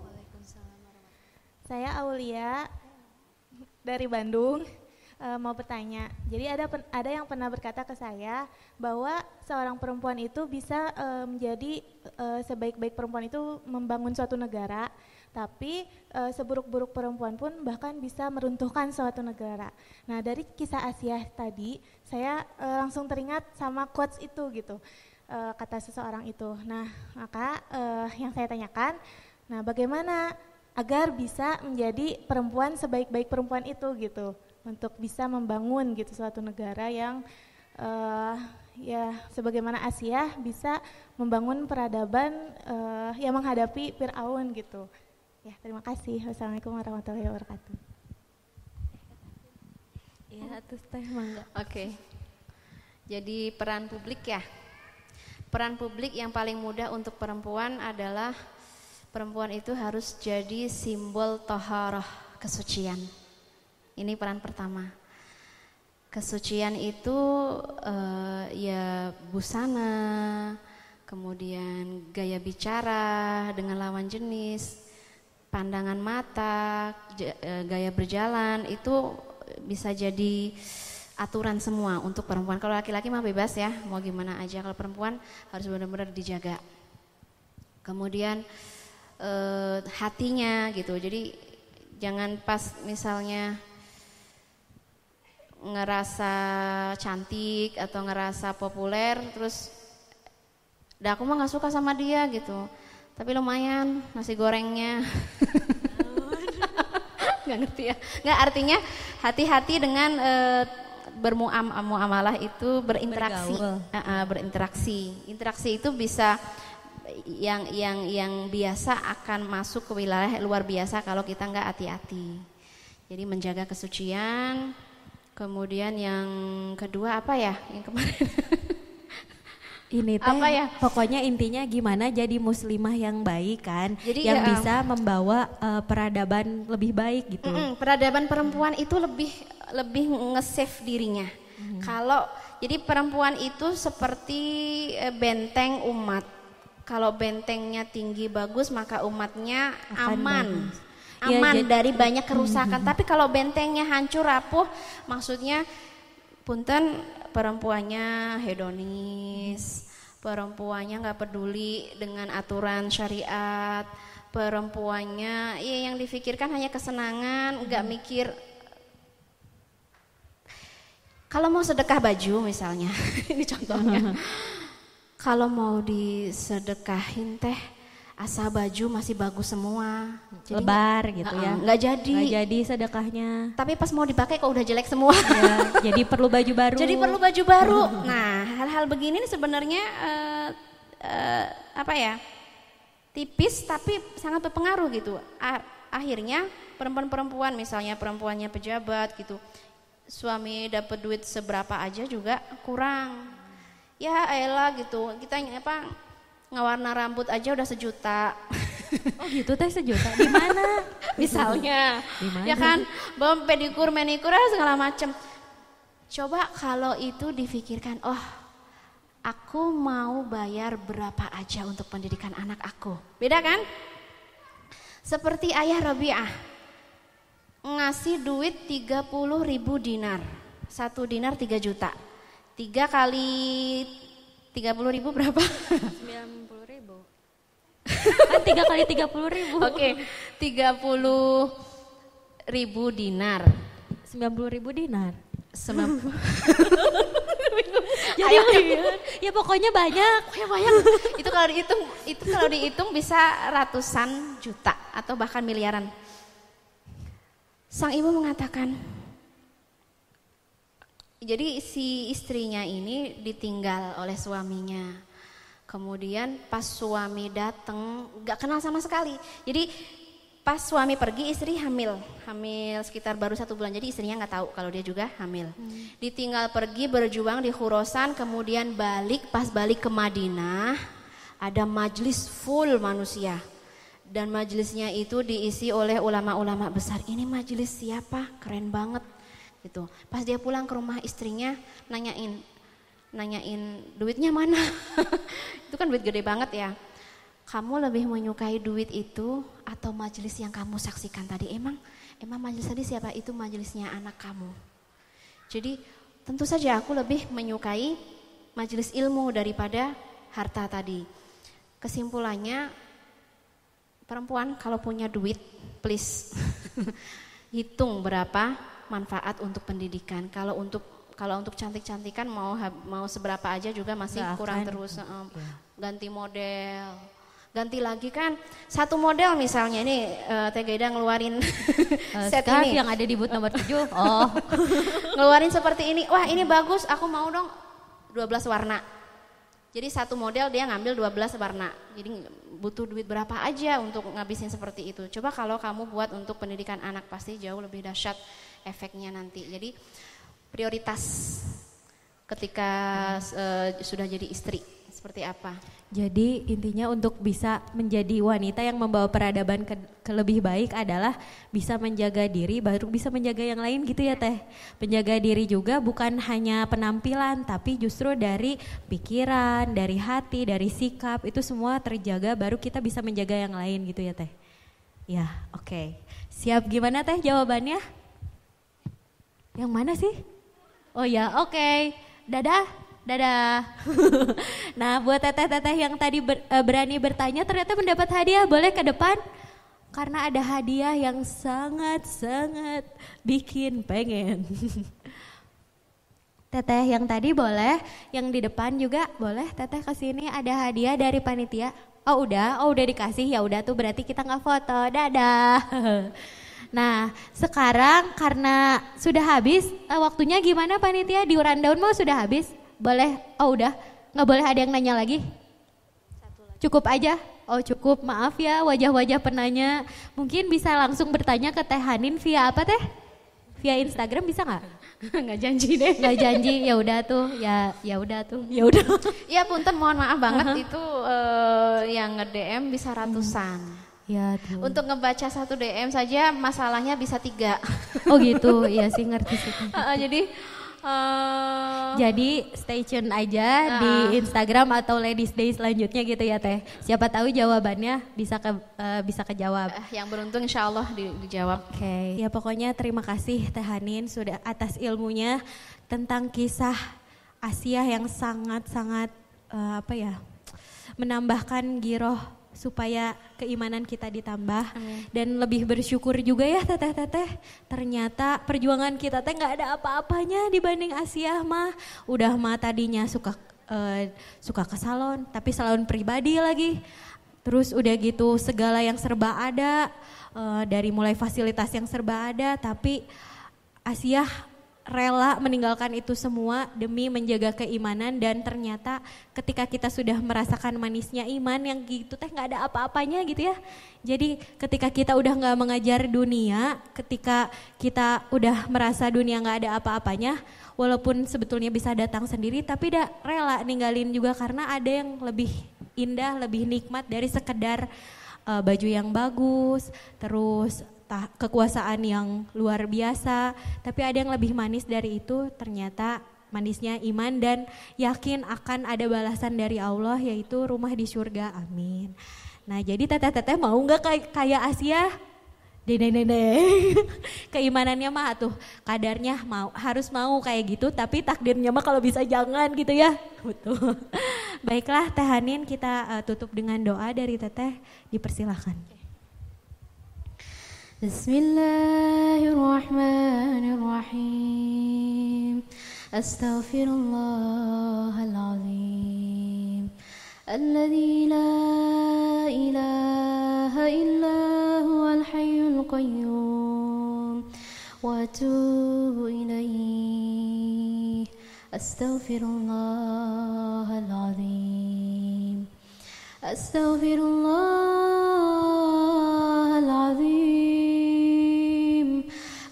Saya Aulia dari Bandung e, mau bertanya. Jadi ada ada yang pernah berkata ke saya bahwa seorang perempuan itu bisa e, menjadi e, sebaik-baik perempuan itu membangun suatu negara, tapi e, seburuk-buruk perempuan pun bahkan bisa meruntuhkan suatu negara. Nah dari kisah Asia tadi saya e, langsung teringat sama quotes itu gitu uh, kata seseorang itu. Nah, maka uh, yang saya tanyakan, nah bagaimana agar bisa menjadi perempuan sebaik-baik perempuan itu gitu, untuk bisa membangun gitu suatu negara yang uh, ya sebagaimana Asia bisa membangun peradaban uh, yang menghadapi Fir'aun gitu. Ya, terima kasih. Wassalamualaikum warahmatullahi wabarakatuh. Ya, terus teh mangga. Oke. Okay. Jadi peran publik ya peran publik yang paling mudah untuk perempuan adalah perempuan itu harus jadi simbol toharoh kesucian. Ini peran pertama. Kesucian itu uh, ya busana, kemudian gaya bicara dengan lawan jenis, pandangan mata, eh, gaya berjalan itu bisa jadi aturan semua untuk perempuan. Kalau laki-laki mah bebas ya, mau gimana aja. Kalau perempuan harus benar-benar dijaga. Kemudian eh, hatinya gitu. Jadi jangan pas misalnya ngerasa cantik atau ngerasa populer terus udah aku mah nggak suka sama dia gitu tapi lumayan nasi gorengnya nggak ngerti ya nggak artinya hati-hati dengan uh, bermuamalah itu berinteraksi. Uh, uh, berinteraksi. Interaksi itu bisa yang yang yang biasa akan masuk ke wilayah luar biasa kalau kita nggak hati-hati. Jadi menjaga kesucian. Kemudian yang kedua apa ya? Yang kemarin ini teh apa ya? pokoknya intinya gimana jadi muslimah yang baik kan jadi yang ya, bisa membawa uh, peradaban lebih baik gitu mm -mm, peradaban perempuan itu lebih lebih nge-save dirinya mm. kalau jadi perempuan itu seperti eh, benteng umat kalau bentengnya tinggi bagus maka umatnya Akan aman bagus Iya, aman ya, dari banyak kerusakan. Hmm. Tapi kalau bentengnya hancur rapuh, maksudnya punten perempuannya hedonis, perempuannya nggak peduli dengan aturan syariat, perempuannya ya yang difikirkan hanya kesenangan, nggak mikir. Kalau mau sedekah baju misalnya, ini contohnya. kalau mau disedekahin teh asal baju masih bagus semua. Jadi, Lebar gitu ya. Nggak jadi. Nggak jadi sedekahnya. Tapi pas mau dipakai kok udah jelek semua. Ya, jadi perlu baju baru. Jadi perlu baju baru. Nah hal-hal begini sebenarnya uh, uh, apa ya tipis tapi sangat berpengaruh gitu. Akhirnya perempuan-perempuan misalnya perempuannya pejabat gitu, suami dapat duit seberapa aja juga kurang. Ya elah gitu kita apa ngewarna rambut aja udah sejuta. Oh gitu teh sejuta. Di mana? Misalnya. Di mana? Ya kan, bom pedikur, manikur segala macem. Coba kalau itu difikirkan, oh aku mau bayar berapa aja untuk pendidikan anak aku. Beda kan? Seperti ayah Rabi'ah. Ngasih duit 30 ribu dinar. Satu dinar 3 juta. Tiga kali 30 ribu berapa? 90 ribu. kan tiga kali 30 ribu. Oke, okay. 30 ribu dinar. 90 ribu dinar. 90 Jadi ya, ya pokoknya banyak. Ya banyak. itu kalau dihitung itu kalau dihitung bisa ratusan juta atau bahkan miliaran. Sang ibu mengatakan, jadi si istrinya ini ditinggal oleh suaminya. Kemudian pas suami datang, gak kenal sama sekali. Jadi pas suami pergi istri hamil, hamil sekitar baru satu bulan. Jadi istrinya nggak tahu kalau dia juga hamil. Hmm. Ditinggal pergi berjuang di Khurosan, kemudian balik. Pas balik ke Madinah, ada majlis full manusia. Dan majlisnya itu diisi oleh ulama-ulama besar. Ini majlis siapa? Keren banget gitu. Pas dia pulang ke rumah istrinya nanyain nanyain duitnya mana? itu kan duit gede banget ya. Kamu lebih menyukai duit itu atau majelis yang kamu saksikan tadi? Emang emang majelis tadi siapa? Itu majelisnya anak kamu. Jadi tentu saja aku lebih menyukai majelis ilmu daripada harta tadi. Kesimpulannya perempuan kalau punya duit please hitung berapa manfaat untuk pendidikan. Kalau untuk kalau untuk cantik-cantikan mau mau seberapa aja juga masih Gak kurang akan. terus um, ganti model. Ganti lagi kan satu model misalnya ini uh, Teh Gaida ngeluarin uh, set ini. yang ada di booth nomor 7 oh. Ngeluarin seperti ini. Wah ini bagus. Aku mau dong 12 warna. Jadi satu model dia ngambil 12 warna. Jadi butuh duit berapa aja untuk ngabisin seperti itu. Coba kalau kamu buat untuk pendidikan anak pasti jauh lebih dahsyat efeknya nanti. Jadi prioritas ketika uh, sudah jadi istri seperti apa? Jadi intinya untuk bisa menjadi wanita yang membawa peradaban ke, ke lebih baik adalah bisa menjaga diri baru bisa menjaga yang lain gitu ya teh. Menjaga diri juga bukan hanya penampilan tapi justru dari pikiran, dari hati, dari sikap itu semua terjaga baru kita bisa menjaga yang lain gitu ya teh. Ya oke. Okay. Siap gimana teh jawabannya? Yang mana sih? Oh ya, oke. Okay. Dadah. Dadah. nah, buat teteh-teteh yang tadi ber, uh, berani bertanya ternyata mendapat hadiah, boleh ke depan? Karena ada hadiah yang sangat-sangat bikin pengen. Teteh yang tadi boleh, yang di depan juga boleh. Teteh kasih ini ada hadiah dari panitia. Oh udah, oh udah dikasih ya udah tuh berarti kita nggak foto. Dadah. Nah, sekarang karena sudah habis, eh, waktunya gimana panitia? Di rundown mau sudah habis? Boleh? Oh udah, nggak boleh ada yang nanya lagi? Cukup aja? Oh cukup, maaf ya wajah-wajah penanya. Mungkin bisa langsung bertanya ke Teh Hanin via apa Teh? Via Instagram bisa nggak? nggak janji deh. Nggak janji, ya udah tuh, ya ya udah tuh, ya udah. Iya punten mohon maaf banget itu eh, yang nge-DM bisa ratusan. Ya tuh. Untuk ngebaca satu DM saja masalahnya bisa tiga. Oh gitu, iya sih ngerti sih. Heeh, jadi eh, Jadi stay tune aja di Instagram atau Ladies Day selanjutnya gitu ya Teh. Siapa tahu jawabannya bisa ke eh, bisa kejawab. eh, yang beruntung insya Allah di- dijawab. Oke, ya pokoknya terima kasih Teh Hanin sudah atas ilmunya tentang kisah Asia yang sangat-sangat eh, apa ya menambahkan giroh supaya keimanan kita ditambah. Dan lebih bersyukur juga ya teteh-teteh ternyata perjuangan kita teh nggak ada apa-apanya dibanding Asia mah. Udah mah tadinya suka eh, suka ke salon tapi salon pribadi lagi. Terus udah gitu segala yang serba ada eh, dari mulai fasilitas yang serba ada tapi Asia rela meninggalkan itu semua demi menjaga keimanan dan ternyata ketika kita sudah merasakan manisnya iman yang gitu teh nggak ada apa-apanya gitu ya. Jadi ketika kita udah nggak mengajar dunia, ketika kita udah merasa dunia nggak ada apa-apanya, walaupun sebetulnya bisa datang sendiri tapi udah rela ninggalin juga karena ada yang lebih indah, lebih nikmat dari sekedar eh, baju yang bagus, terus kekuasaan yang luar biasa, tapi ada yang lebih manis dari itu ternyata manisnya iman dan yakin akan ada balasan dari Allah yaitu rumah di surga. Amin. Nah, jadi teteh-teteh mau nggak kayak Asia? Dede dede. Keimanannya mah tuh kadarnya mau harus mau kayak gitu tapi takdirnya mah kalau bisa jangan gitu ya. Betul. Baiklah Teh Hanin kita eh, tutup dengan doa dari Teteh dipersilahkan. بسم الله الرحمن الرحيم. أستغفر الله العظيم. الذي لا إله إلا هو الحي القيوم. وأتوب إليه. أستغفر الله العظيم. أستغفر الله العظيم.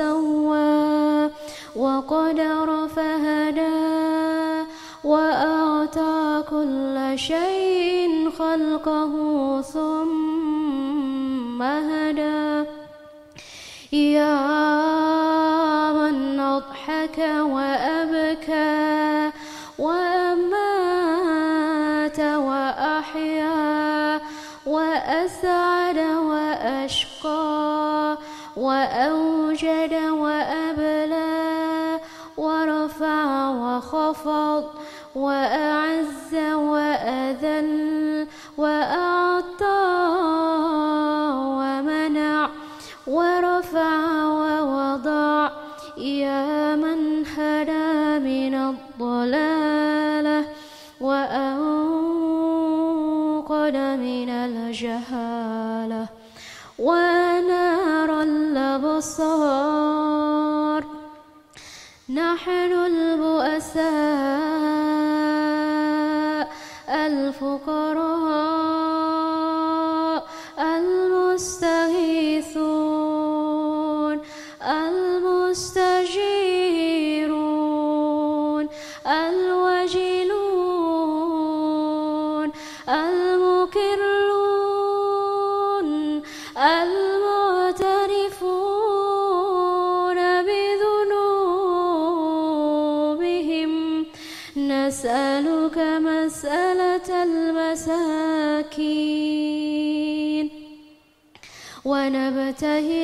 فسوى وقدر فهدى وأعطى كل شيء خلقه ثم هدى. يا وخفض وأعز وأذل وأعطى ومنع ورفع ووضع يا من هدى من الضلالة وأنقذ من الجهالة ونار الأبصار. نحن الفقراء. चाहिए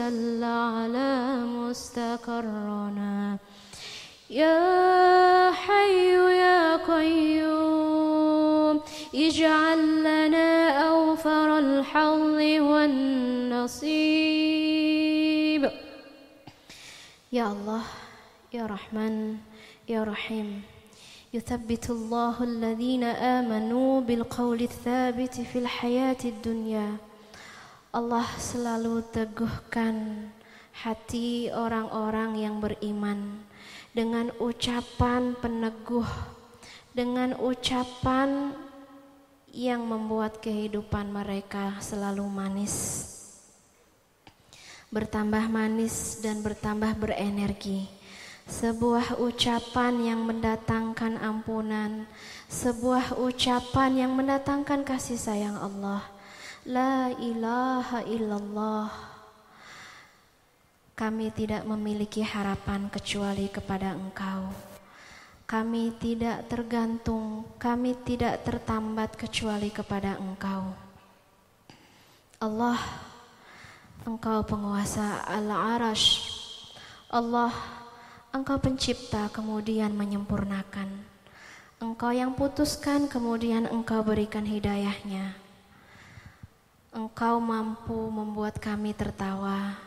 فردوس الأعلى مستقرنا. يا حي يا قيوم اجعل لنا أوفر الحظ والنصيب. يا الله يا رحمن يا رحيم يثبت الله الذين آمنوا بالقول الثابت في الحياة الدنيا. Allah selalu teguhkan hati orang-orang yang beriman dengan ucapan peneguh, dengan ucapan yang membuat kehidupan mereka selalu manis, bertambah manis dan bertambah berenergi. Sebuah ucapan yang mendatangkan ampunan, sebuah ucapan yang mendatangkan kasih sayang Allah. La ilaha illallah. Kami tidak memiliki harapan kecuali kepada Engkau. Kami tidak tergantung, kami tidak tertambat kecuali kepada Engkau. Allah, Engkau penguasa al-arash. Allah, Engkau pencipta kemudian menyempurnakan. Engkau yang putuskan kemudian Engkau berikan hidayahnya. Engkau mampu membuat kami tertawa.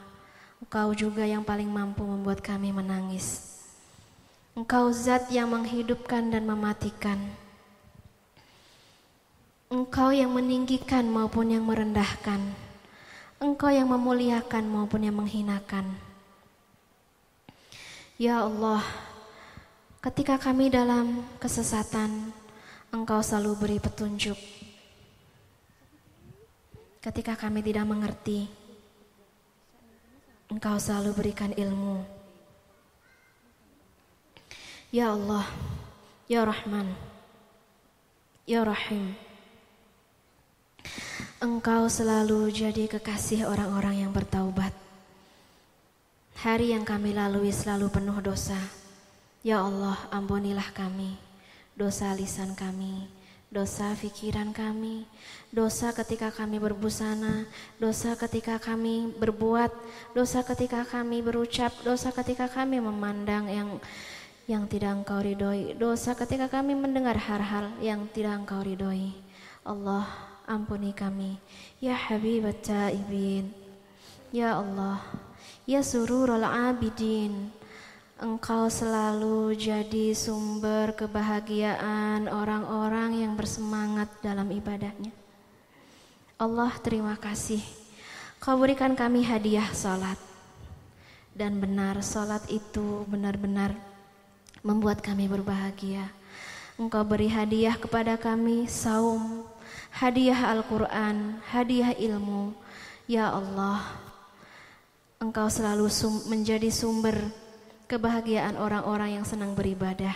Engkau juga yang paling mampu membuat kami menangis. Engkau zat yang menghidupkan dan mematikan. Engkau yang meninggikan maupun yang merendahkan. Engkau yang memuliakan maupun yang menghinakan. Ya Allah, ketika kami dalam kesesatan, Engkau selalu beri petunjuk. Ketika kami tidak mengerti, Engkau selalu berikan ilmu. Ya Allah, Ya Rahman, Ya Rahim. Engkau selalu jadi kekasih orang-orang yang bertaubat. Hari yang kami lalui selalu penuh dosa. Ya Allah, ampunilah kami, dosa lisan kami, dosa pikiran kami, dosa ketika kami berbusana, dosa ketika kami berbuat, dosa ketika kami berucap, dosa ketika kami memandang yang yang tidak engkau ridhoi, dosa ketika kami mendengar hal-hal yang tidak engkau ridhoi. Allah, ampuni kami. Ya Habibat Taibin. Ya Allah, Ya Sururul Abidin. Engkau selalu jadi sumber kebahagiaan orang-orang yang bersemangat dalam ibadahnya. Allah terima kasih. Kau berikan kami hadiah salat. Dan benar salat itu benar-benar membuat kami berbahagia. Engkau beri hadiah kepada kami saum, hadiah Al-Quran, hadiah ilmu. Ya Allah, Engkau selalu sum menjadi sumber kebahagiaan orang-orang yang senang beribadah.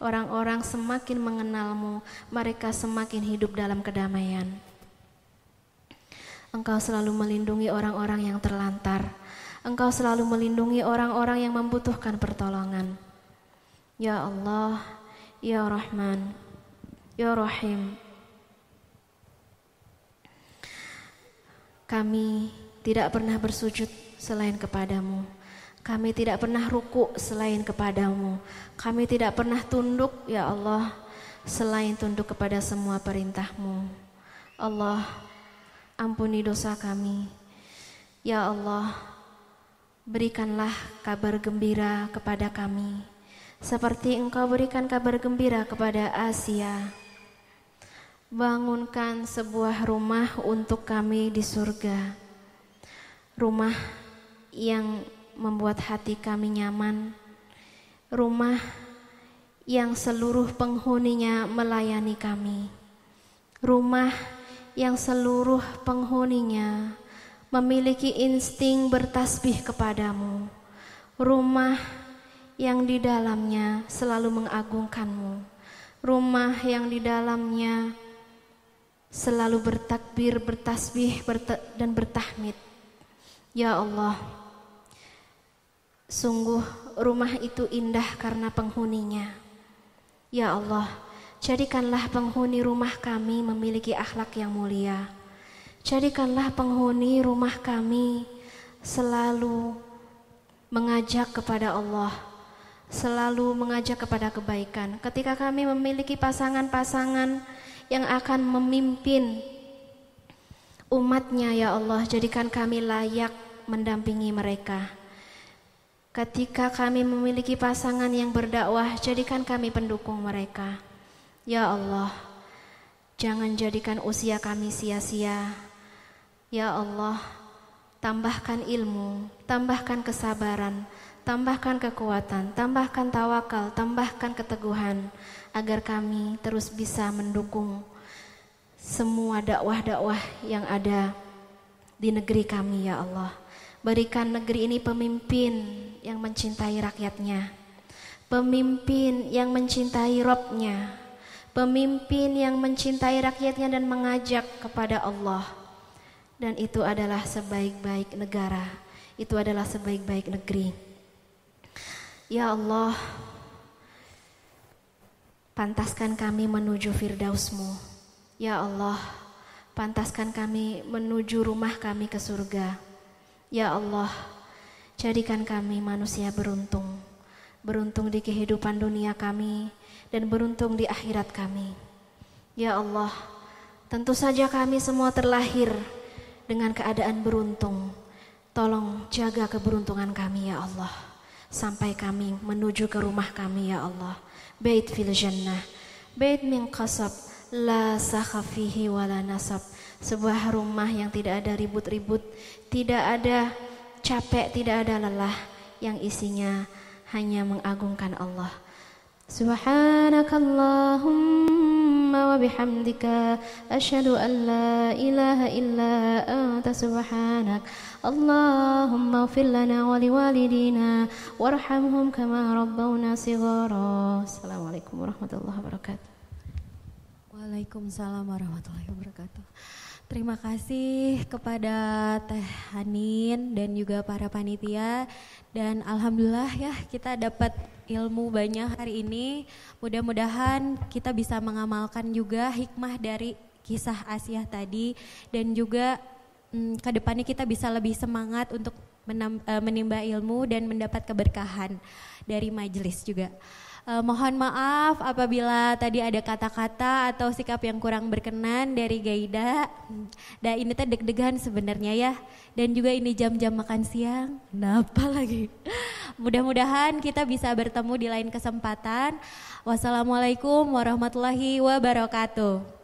Orang-orang semakin mengenalmu, mereka semakin hidup dalam kedamaian. Engkau selalu melindungi orang-orang yang terlantar. Engkau selalu melindungi orang-orang yang membutuhkan pertolongan. Ya Allah, Ya Rahman, Ya Rahim. Kami tidak pernah bersujud selain kepadamu. Kami tidak pernah ruku selain kepadamu. Kami tidak pernah tunduk, ya Allah, selain tunduk kepada semua perintahmu. Allah, ampuni dosa kami. Ya Allah, berikanlah kabar gembira kepada kami seperti engkau berikan kabar gembira kepada Asia. Bangunkan sebuah rumah untuk kami di surga. Rumah yang membuat hati kami nyaman. Rumah yang seluruh penghuninya melayani kami. Rumah yang seluruh penghuninya memiliki insting bertasbih kepadamu. Rumah yang di dalamnya selalu mengagungkanmu. Rumah yang di dalamnya selalu bertakbir, bertasbih dan bertahmid. Ya Allah, sungguh rumah itu indah karena penghuninya. Ya Allah, jadikanlah penghuni rumah kami memiliki akhlak yang mulia. Jadikanlah penghuni rumah kami selalu mengajak kepada Allah selalu mengajak kepada kebaikan. Ketika kami memiliki pasangan-pasangan yang akan memimpin umatnya ya Allah, jadikan kami layak mendampingi mereka. Ketika kami memiliki pasangan yang berdakwah, jadikan kami pendukung mereka. Ya Allah, jangan jadikan usia kami sia-sia. Ya Allah, tambahkan ilmu, tambahkan kesabaran, tambahkan kekuatan, tambahkan tawakal, tambahkan keteguhan agar kami terus bisa mendukung semua dakwah-dakwah yang ada di negeri kami ya Allah. Berikan negeri ini pemimpin yang mencintai rakyatnya. Pemimpin yang mencintai Robnya. Pemimpin yang mencintai rakyatnya dan mengajak kepada Allah. Dan itu adalah sebaik-baik negara. Itu adalah sebaik-baik negeri. Ya Allah, pantaskan kami menuju firdausmu. Ya Allah, pantaskan kami menuju rumah kami ke surga. Ya Allah, jadikan kami manusia beruntung. Beruntung di kehidupan dunia kami dan beruntung di akhirat kami. Ya Allah, tentu saja kami semua terlahir dengan keadaan beruntung. Tolong jaga keberuntungan kami ya Allah sampai kami menuju ke rumah kami ya Allah. Bait fil jannah, bait min qasab, la sakhafihi wala nasab. Sebuah rumah yang tidak ada ribut-ribut, tidak ada capek, tidak ada lelah yang isinya hanya mengagungkan Allah. Subhanakallahumma wa bihamdika asyhadu an la ilaha illa anta subhanak Allahumma ighfir lana wa liwalidina warhamhum kama rabbawna shighara. Assalamualaikum warahmatullahi wabarakatuh. Waalaikumsalam warahmatullahi wabarakatuh. Terima kasih kepada Teh Hanin dan juga para panitia dan alhamdulillah ya kita dapat ilmu banyak hari ini. Mudah-mudahan kita bisa mengamalkan juga hikmah dari kisah Asia tadi dan juga hmm, ke depannya kita bisa lebih semangat untuk uh, menimba ilmu dan mendapat keberkahan dari majelis juga. Uh, mohon maaf apabila tadi ada kata-kata atau sikap yang kurang berkenan dari Gaida. Dan ini teh deg-degan sebenarnya ya. Dan juga ini jam-jam makan siang. Kenapa lagi? Mudah-mudahan kita bisa bertemu di lain kesempatan. Wassalamualaikum warahmatullahi wabarakatuh.